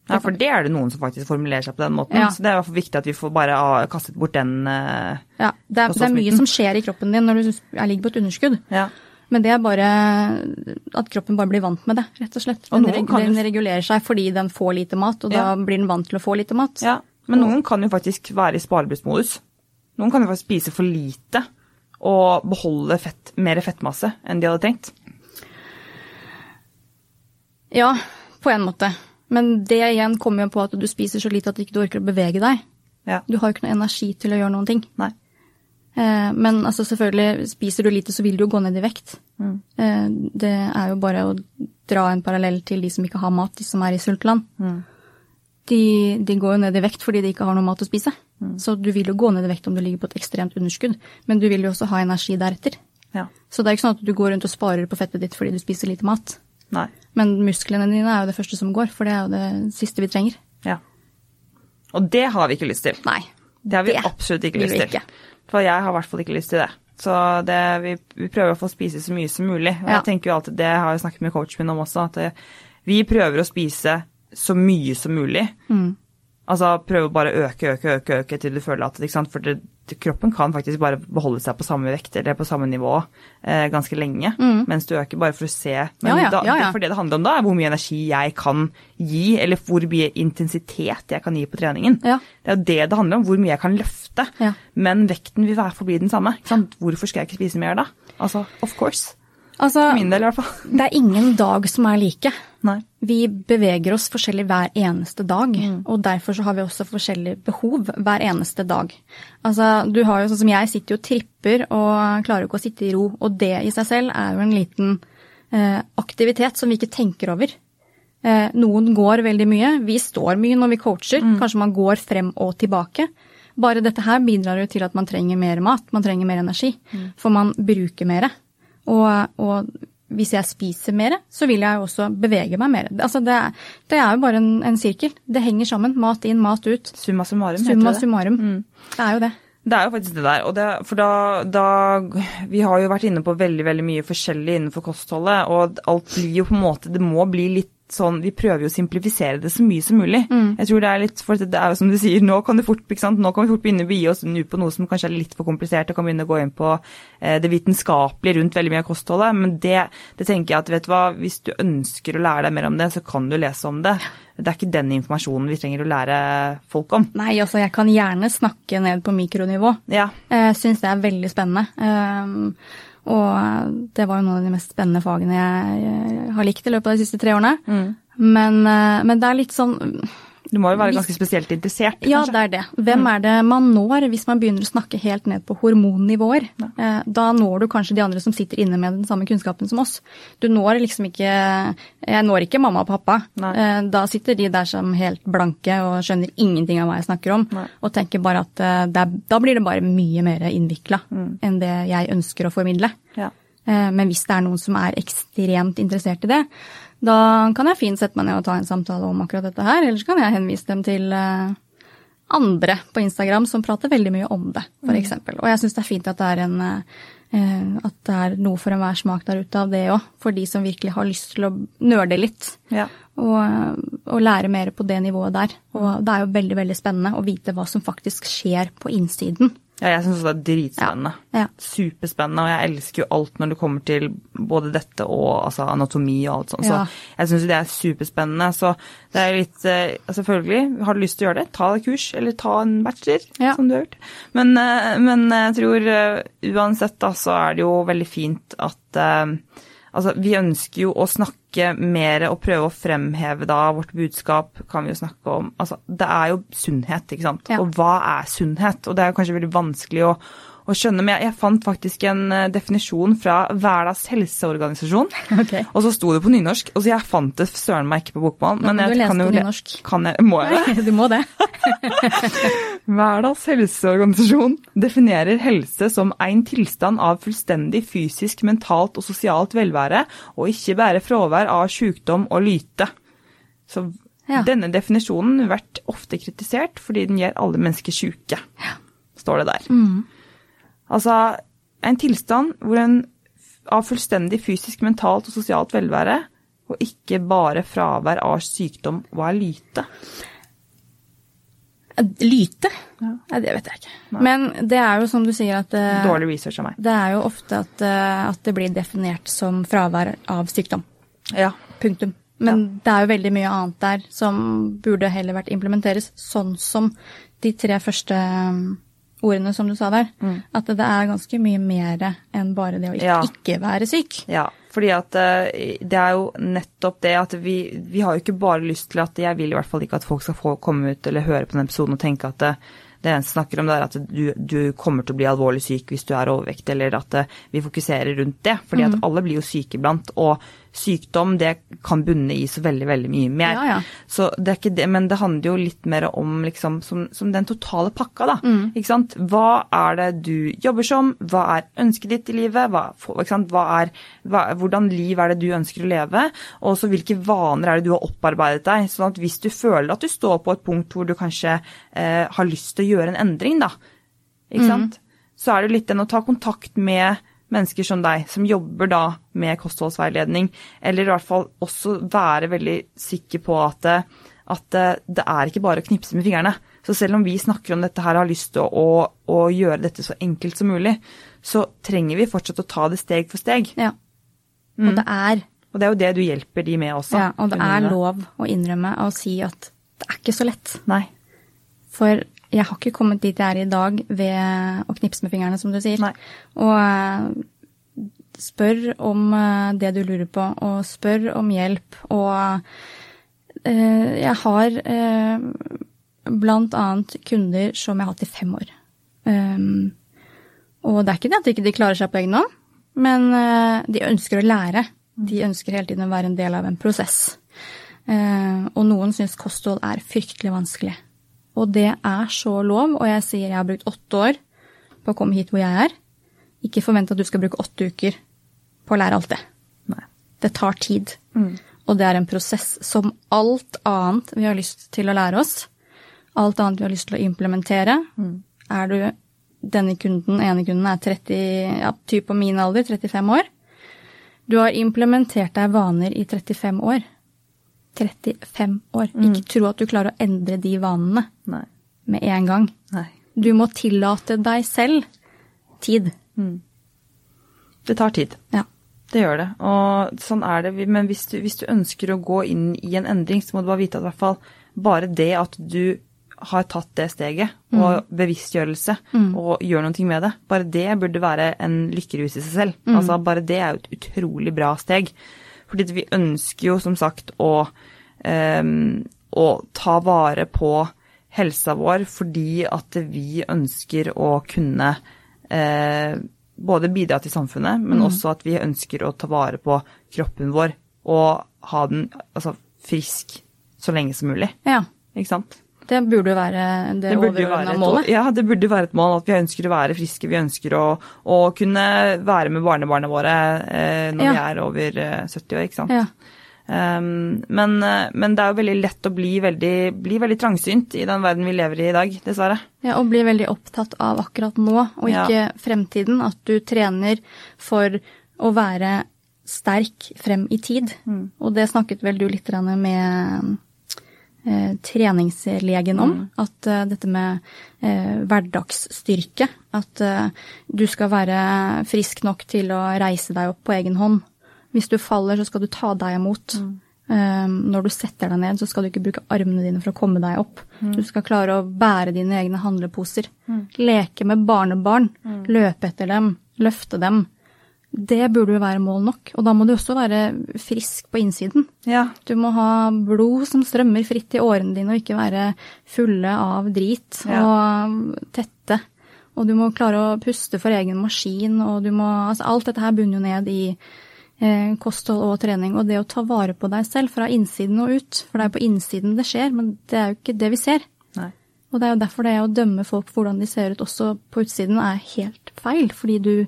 Ja, for det er det noen som faktisk formulerer seg på den måten. Ja. Så det er i hvert fall viktig at vi får bare kastet bort den eh, Ja, det er, det er mye som skjer i kroppen din når du er- ligger på et underskudd. Ja. Men det er bare at kroppen bare blir vant med det, rett og slett. Og Den, kan den regulerer seg fordi den får lite mat, og Ja. da blir den vant til å få lite mat. ja. Men noen kan jo faktisk være i sparebrystmodus. Noen kan jo faktisk spise for lite og beholde fett, mer fettmasse enn de hadde trengt. Ja, på en måte. Men det igjen kommer jo på at du spiser så lite at du ikke orker å bevege deg. Ja. Du har jo ikke noe energi til å gjøre noen ting. Nei. Eh, Men altså selvfølgelig, spiser du lite, så vil du jo gå ned i vekt. Mm. Eh, Det er jo bare å dra en parallell til de som ikke har mat, de som er i sultland. Mm. De, de går jo ned i vekt fordi de ikke har noe mat å spise. Mm. Så du vil jo gå ned i vekt om du ligger på et ekstremt underskudd, men du vil jo også ha energi deretter. Ja. Så det er ikke sånn at du går rundt og sparer på fettet ditt fordi du spiser lite mat. Nei. Men musklene dine er jo det første som går, for det er jo det siste vi trenger. Ja. Og det har vi ikke lyst til. Nei. Det har vi Det absolutt ikke lyst til. ikke. For jeg har i hvert fall ikke lyst til det. Så det, vi, vi prøver å få spise så mye som mulig. Og Ja. jeg tenker jo alltid, Det har jeg snakket med coachen min om også, at det, vi prøver å spise så mye som mulig. Mm. Altså prøve å bare øke, øke, øke, øke til du føler at ikke sant? For det, det, kroppen kan faktisk bare beholde seg på samme vekt eller på samme nivå eh, ganske lenge mens du øker, bare for å se. Men Mm. Ja, ja, ja, for det det handler om da, er hvor mye energi jeg kan gi, eller hvor mye intensitet jeg kan gi på treningen. Det er jo det det handler om, hvor mye jeg kan løfte. Men vekten vil være forbli den samme. Hvorfor skal jeg ikke spise mer da? Altså, of course. Altså, For min del i hvert fall. det er ingen dag som er like. Nei. Vi beveger oss forskjellig hver eneste dag, Mm. og derfor så har vi også forskjellige behov hver eneste dag. Altså, du har jo sånn som jeg sitter jo og tripper og klarer ikke å sitte i ro, og det i seg selv er jo en liten eh, aktivitet som vi ikke tenker over. Eh, noen går veldig mye, vi står mye når vi coacher, Mm. kanskje man går frem og tilbake. Bare dette her bidrar jo til at man trenger mer mat, man trenger mer energi, Mm. for man bruker mer. Og, og hvis jeg spiser mer, så vil jeg jo også bevege meg mer. Altså det, det er jo bare en, en sirkel. Det henger sammen. Mat inn, mat ut. Summa summarum heter Summa det. summarum. Mm. Det er jo det. Det er jo faktisk det der. Det, for da, da Vi har jo vært inne på veldig veldig mye forskjellig innenfor kostholdet, og alt blir jo på en måte Det må bli litt sånn Vi prøver jo å simplifisere det så mye som mulig. Jeg tror det er litt For det er jo som du sier, nå kan, fort, nå kan vi fort begynne å begi oss ut på noe som kanskje er litt for komplisert, og kan begynne å gå inn på eh, det vitenskapelige rundt veldig mye av kostholdet. Men det, det tenker jeg at vet du hva, hvis du ønsker å lære deg mer om det, så kan du lese om det. Det er ikke den informasjonen vi trenger å lære folk om. Nei, altså jeg kan gjerne snakke ned på mikronivå. Ja. Jeg syns det er veldig spennende. Um, og det var jo noen av de mest spennende fagene jeg har likt i løpet av de siste tre årene. Men, eh, men det er litt sånn Du må jo være ganske spesielt interessert, kanskje? Ja, det er det. Hvem Mm. er det man når hvis man begynner å snakke helt ned på hormonnivåer? Ja. Da når du kanskje de andre som sitter inne med den samme kunnskapen som oss. Du når liksom ikke Jeg når ikke mamma og pappa. Nei. Eh, Da sitter de der som helt blanke og skjønner ingenting av hva jeg snakker om, Nei. og tenker bare at eh, det er, da blir det bare mye mer innvikla Mm. enn det jeg ønsker å formidle. Ja. Eh, Men hvis det er noen som er ekstremt interessert i det, da kan jeg fint sette meg ned og ta en samtale om akkurat dette her, eller så kan jeg henvise dem til eh, andre på Instagram som prater veldig mye om det, f.eks. eksempel. Og jeg syns det er fint at det er en eh, at det er noe for enhver smak der ute av det òg, for de som virkelig har lyst til å nerde litt. Ja. Og, og lære mer på det nivået der. Og det er jo veldig veldig spennende å vite hva som faktisk skjer på innsiden. Ja jeg syns det er dritspennende. Ja. Superspennende, og jeg elsker jo alt når det kommer til både dette og altså, anatomi og alt sånt. Ja. Så jeg syns det er superspennende. Så det er litt eh, Selvfølgelig, har du lyst til å gjøre det, ta deg kurs, eller ta en bachelor, Ja. som du har gjort. Men, eh, men jeg tror eh, uansett da, så er det jo veldig fint at Altså, vi ønsker jo å snakke mer og prøve å fremheve da vårt budskap, kan vi jo snakke om. Altså, det er jo sunnhet, ikke sant. Ja. Og hva er sunnhet? Og det er jo kanskje veldig vanskelig å, å skjønne, men jeg, jeg fant faktisk en eh, definisjon fra Verdens helseorganisasjon. Okay. Og så sto det på nynorsk, og så jeg fant det søren meg ikke på bokmål. Men jeg lese kan jo på nynorsk. Kan jeg, må jeg det? Du må det. Verdens helseorganisasjon definerer helse som en tilstand av fullstendig fysisk, mentalt og sosialt velvære, og ikke bare fravær av sykdom og lyte. Så Ja. denne definisjonen blir ofte kritisert fordi den gjør alle mennesker syke, står det der. Altså en tilstand hvor en av fullstendig fysisk, mentalt og sosialt velvære, og ikke bare fravær av sykdom, hva er lyte? Lyte? Ja. Nei, det vet jeg ikke. Men det er jo som du sier at eh, Dårlig research av meg. det er jo ofte at, eh, at det blir definert som fravær av sykdom. Ja. Punktum. Men det er jo veldig mye annet der som burde heller vært implementeres, sånn som de tre første ordene som du sa der. At det er ganske mye mer enn bare det å ikke, Ja. ikke være syk. Ja, fordi at eh, det er jo nettopp det at vi, vi har jo ikke bare lyst til at Jeg vil i hvert fall ikke at folk skal få komme ut eller høre på den episoden og tenke at det, det eneste snakker om det er at du, du kommer til å bli alvorlig syk hvis du er overvektig, eller at eh, vi fokuserer rundt det. Fordi at alle blir jo syke iblant, og sykdom det kan bunne i så veldig, veldig mye mer. Ja, ja. Så det er ikke det, men det handler jo litt mer om liksom som, som den totale pakka, da. Ikke sant. Hva er det du jobber som? Hva er ønsket ditt i livet? Hva? Hva er, hva, hvordan liv er det du ønsker å leve? Og så hvilke vaner er det du har opparbeidet deg? Sånn at hvis du føler at du står på et punkt hvor du kanskje eh, har lyst til å gjøre en endring, da, ikke sant? så er det litt den å ta kontakt med mennesker som deg, som jobber da med kostholdsveiledning, eller i hvert fall også være veldig sikker på at, det- at det- det er ikke bare å knipse med fingrene. Så selv om vi snakker om dette her og har lyst til å, å, å gjøre dette så enkelt som mulig, så trenger vi fortsatt å ta det steg for steg. Ja. Og det er, Og det er jo det du hjelper de med også. ja, og det er lov å innrømme og si at det er ikke så lett. Nei. For jeg har ikke kommet dit jeg er i dag ved å knipse med fingrene, som du sier. Nei. Og eh, spør om eh, det du lurer på, og spør om hjelp. Og eh, jeg har blant annet kunder som jeg har hatt i fem år. Um, og det er ikke det at de ikke klarer seg på egen hånd, men de ønsker å lære. De ønsker hele tiden å være en del av en prosess. Eh, og noen syns kosthold er fryktelig vanskelig. Og det er så lov, og jeg sier jeg har brukt åtte år på å komme hit hvor jeg er. Ikke forvent at du skal bruke åtte uker på å lære alt det. Nei. Det tar tid. Og det er en prosess som alt annet vi har lyst til å lære oss. Alt annet vi har lyst til å implementere. Er du denne kunden, ene kunden er 30, ja, typ på min alder, 35 år. Du har implementert deg vaner i 35 år. 35 år. Ikke tro at du klarer å endre de vanene Nei. med en gang. Nei. Du må tillate deg selv tid. Det tar tid. Ja. Det gjør det, og sånn er det. Men hvis du, hvis du ønsker å gå inn i en endring, så må du bare vite at i hvert fall bare det at du har tatt det steget, og bevisstgjørelse, og gjør noe med det, bare det burde være en lykkerus i seg selv. Altså Bare det er jo et utrolig bra steg. Fordi vi ønsker jo som sagt å, um, å ta vare på helsa vår fordi at vi ønsker å kunne uh, både bidra til samfunnet, men Mm. også at vi ønsker å ta vare på kroppen vår og ha den altså, frisk så lenge som mulig. Ja. Ikke sant? Det burde jo være det, det overordna målet. Ja, det burde være et mål at vi ønsker å være friske. Vi ønsker å, å kunne være med barnebarna våre eh, når Ja. vi er over eh, 70 år, ikke sant. Ja. Um, men, eh, men det er jo veldig lett å bli veldig, bli veldig trangsynt i den verden vi lever i i dag, dessverre. Ja, og bli veldig opptatt av akkurat nå, og Ja. ikke fremtiden. At du trener for å være sterk frem i tid. Mm. Og det snakket vel du litt med eh, treningslegen om. At uh, dette med uh, hverdagsstyrke. At uh, du skal være frisk nok til å reise deg opp på egen hånd. Hvis du faller, så skal du ta deg imot. Eh, når du setter deg ned, så skal du ikke bruke armene dine for å komme deg opp. Du skal klare å bære dine egne handleposer. Leke med barnebarn. Løpe etter dem. Løfte dem. Det burde jo være mål nok. Og da må du også være frisk på innsiden. Ja. Du må ha blod som strømmer fritt i årene dine, og ikke være fulle av drit Ja. og tette. Og du må klare å puste for egen maskin, og du må Altså alt dette her bunner jo ned i eh, kosthold og trening. Og det å ta vare på deg selv fra innsiden og ut. For det er jo på innsiden det skjer, men det er jo ikke det vi ser. Nei. Og det er jo derfor det å dømme folk for hvordan de ser ut også på utsiden, er helt feil. Fordi du,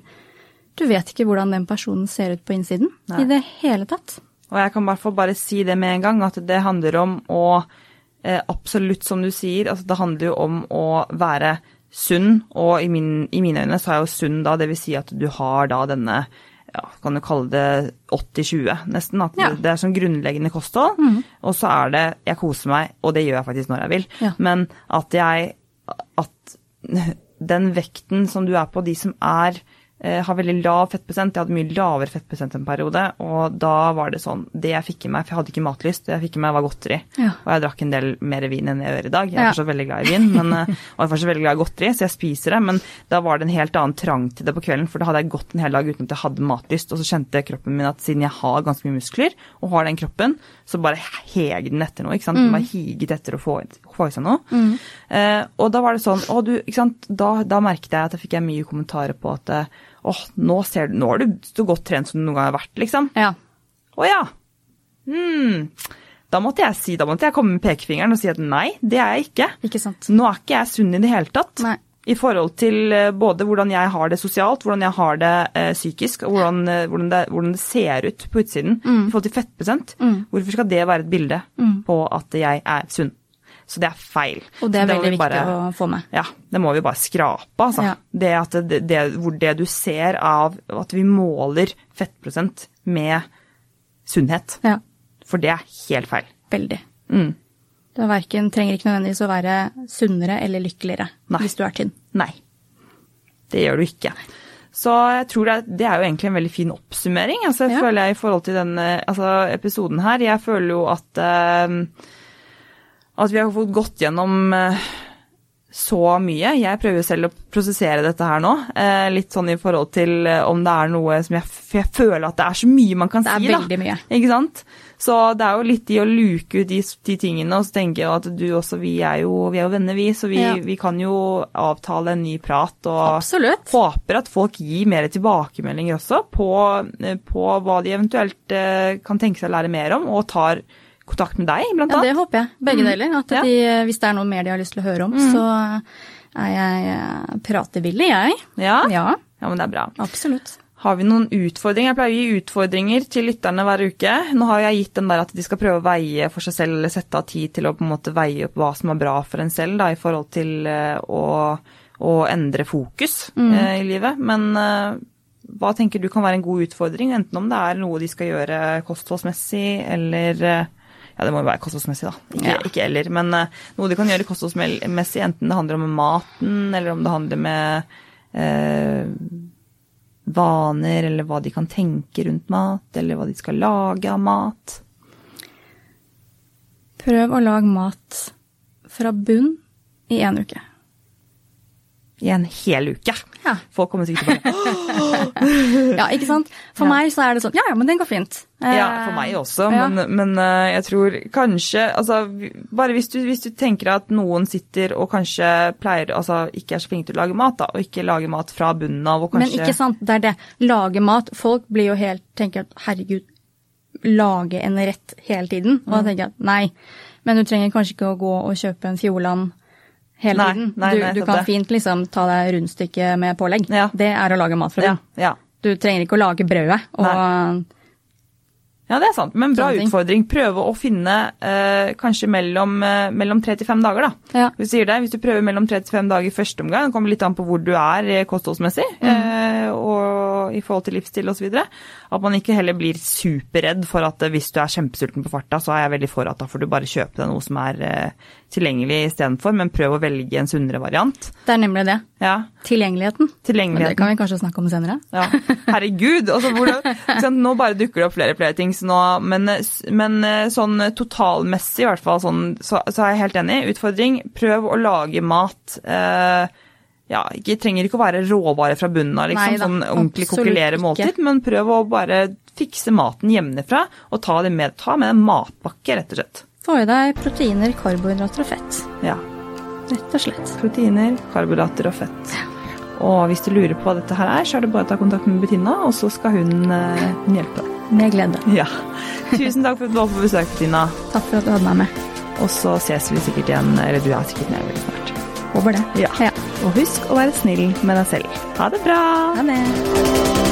du vet ikke hvordan den personen ser ut på innsiden Nei. i det hele tatt. Og jeg kan i hvert fall bare si det med en gang, at det handler om å eh, Absolutt som du sier, altså det handler jo om å være sunn, og i, min, i mine øyne så er jo sunn da, det vil si at du har da denne ja, kan du kalle det 80-20, nesten. At Ja. det er sånn grunnleggende kosthold. Og så er det Jeg koser meg, og det gjør jeg faktisk når jeg vil. Ja. Men at jeg At den vekten som du er på, de som er har veldig lav fettprosent. Jeg hadde mye lavere fettprosent en periode, og da var det sånn Det jeg fikk i meg, for jeg hadde ikke matlyst, det jeg fikk i meg var godteri. Ja. Og jeg drakk en del mer vin enn jeg gjør i dag. Jeg er Ja. fortsatt veldig glad i vin, men, eh, og jeg er fortsatt veldig glad i godteri, så jeg spiser det. Men da var det en helt annen trang til det på kvelden, for da hadde jeg gått en hel dag uten at jeg hadde matlyst. Og så kjente kroppen min at siden jeg har ganske mye muskler, og har den kroppen, så bare heg den etter noe. ikke sant? Den bare higet etter å få, få i seg noe. Eh, og da var det sånn å du, ikke sant? Da, da merket jeg at jeg fikk mye kommentarer på at eh, åh, nå, ser du, nå er du så godt trent som du noen gang har vært, liksom. Ja. Å ja. Hmm. Da måtte jeg si, da måtte jeg komme med pekefingeren og si at nei, det er jeg ikke. Ikke sant. Nå er ikke jeg sunn i det hele tatt. Nei. I forhold til eh, både hvordan jeg har det sosialt, hvordan jeg har det eh, psykisk, og hvordan, eh, hvordan, det, hvordan det ser ut på utsiden. Mm. I forhold til fettprosent. Hvorfor skal det være et bilde på at jeg er sunn? Så det er feil. Og det er det veldig vi viktig å få med. ja, det må vi bare skrape, altså. Ja. Det, at det, det, det du ser av at vi måler fettprosent med sunnhet. Ja, For det er helt feil. veldig. Mm. Verken, trenger ikke nødvendigvis å være sunnere eller lykkeligere Nei. hvis du er tynn. Nei. Det gjør du ikke. Så jeg tror det, er- det er jo egentlig en veldig fin oppsummering. Altså, jeg Ja. føler jeg i forhold til denne altså, episoden her. Jeg føler jo at eh, at vi har fått gått gjennom eh, så mye. Jeg prøver selv å prosessere dette her nå. Eh, litt sånn i forhold til eh, om det er noe som jeg, jeg føler at det er så mye man kan si. Det er da. veldig mye. Ikke sant? Så det er jo litt i å luke ut de, de tingene, og så tenker jeg at du også, vi er jo, vi er jo venner, vi, så vi, Ja. vi kan jo avtale en ny prat. Og Absolutt. håper at folk gir mer tilbakemeldinger også på, på hva de eventuelt kan tenke seg å lære mer om, og tar kontakt med deg, blant annet. Ja, det håper jeg. Begge deler. At Ja. de, hvis det er noe mer de har lyst til å høre om, så er jeg eh, pratevillig, jeg. Ja? Ja, ja, men det er bra. absolutt. Har vi noen utfordringer? Jeg pleier å gi utfordringer til lytterne hver uke. Nå har jeg gitt den der at de skal prøve å veie for seg selv, eller sette av tid til å på en måte veie opp hva som er bra for en selv, da, i forhold til eh, å, å endre fokus eh, i livet. Men eh, hva tenker du kan være en god utfordring, enten om det er noe de skal gjøre kostholdsmessig, eller eh, ja, det må jo være kostholdsmessig, da. Ikke, Ja. ikke eller. Men uh, noe de kan gjøre kostholdsmessig, enten det handler om maten, eller om det handler med uh, vaner, eller hva de kan tenke rundt mat, eller hva de skal lage av mat. Prøv å lage mat fra bunn i én uke. I en hel uke. Ja. Folk kommer sikkert tilbake. å Ja, ikke sant? For Ja. meg så er det sånn Ja, ja, men den går fint. Ja, Eh, for meg også, ja. men, men eh, jeg tror kanskje altså, Bare hvis du, hvis du tenker at noen sitter og kanskje pleier Altså ikke er så flinke til å lage mat, da, og ikke lager mat fra bunnen av, og kanskje Men ikke sant, det er det. Lage mat. Folk blir jo helt tenker at herregud, lage en rett hele tiden. Og da tenker jeg at nei, men du trenger kanskje ikke å gå og kjøpe en Fjordland hele Nei, tiden. nei, du, nettopp du kan det. fint liksom ta deg rundstykket med pålegg. Ja. Det er å lage mat fra Ja, bunn. ja. Du trenger ikke å lage brødet. Og Ja, det er sant. Men bra utfordring. Prøve å finne eh, kanskje mellom, eh, mellom tre til fem dager, da. Ja. Hvis du det, hvis du prøver mellom tre til fem dager i første omgang, det kommer litt an på hvor du er kostholdsmessig mm. eh, og i forhold til livsstil osv. At man ikke heller blir superredd for at eh, hvis du er kjempesulten på farta, så er jeg veldig for at da får du bare kjøpe deg noe som er eh, tilgjengelig istedenfor, men prøv å velge en sunnere variant. det er nemlig det. Ja, Tilgjengeligheten. Men det kan vi kanskje snakke om senere. Ja, herregud. Altså, ikke nå bare dukker det opp flere og flere ting. Så nå, men, men sånn totalmessig, i hvert fall, sånn, så, så er jeg helt enig. Utfordring, prøv å lage mat. Eh, ja, ikke, trenger ikke å være råvare fra bunnen av, liksom, Nei da, sånn ordentlig kokkelere ikke. måltid, men prøv å bare fikse maten hjemmefra, og ta det med, ta med en matpakke, rett og slett. Få i deg proteiner, karbohydrater og fett. Ja. Rett og slett. Proteiner, karbohydrater og fett. Og hvis du lurer på hva dette her er, så er det bare å ta kontakt med Bettina, og så skal hun, eh, hun hjelpe. Med glede. Ja. Tusen takk for at du var på besøk, Bettina. Takk for at du hadde meg med. Og så ses vi sikkert igjen, eller du er sikkert med veldig snart. Håper det. Ja. Og husk å være snill med deg selv. Ha det bra! Ha det.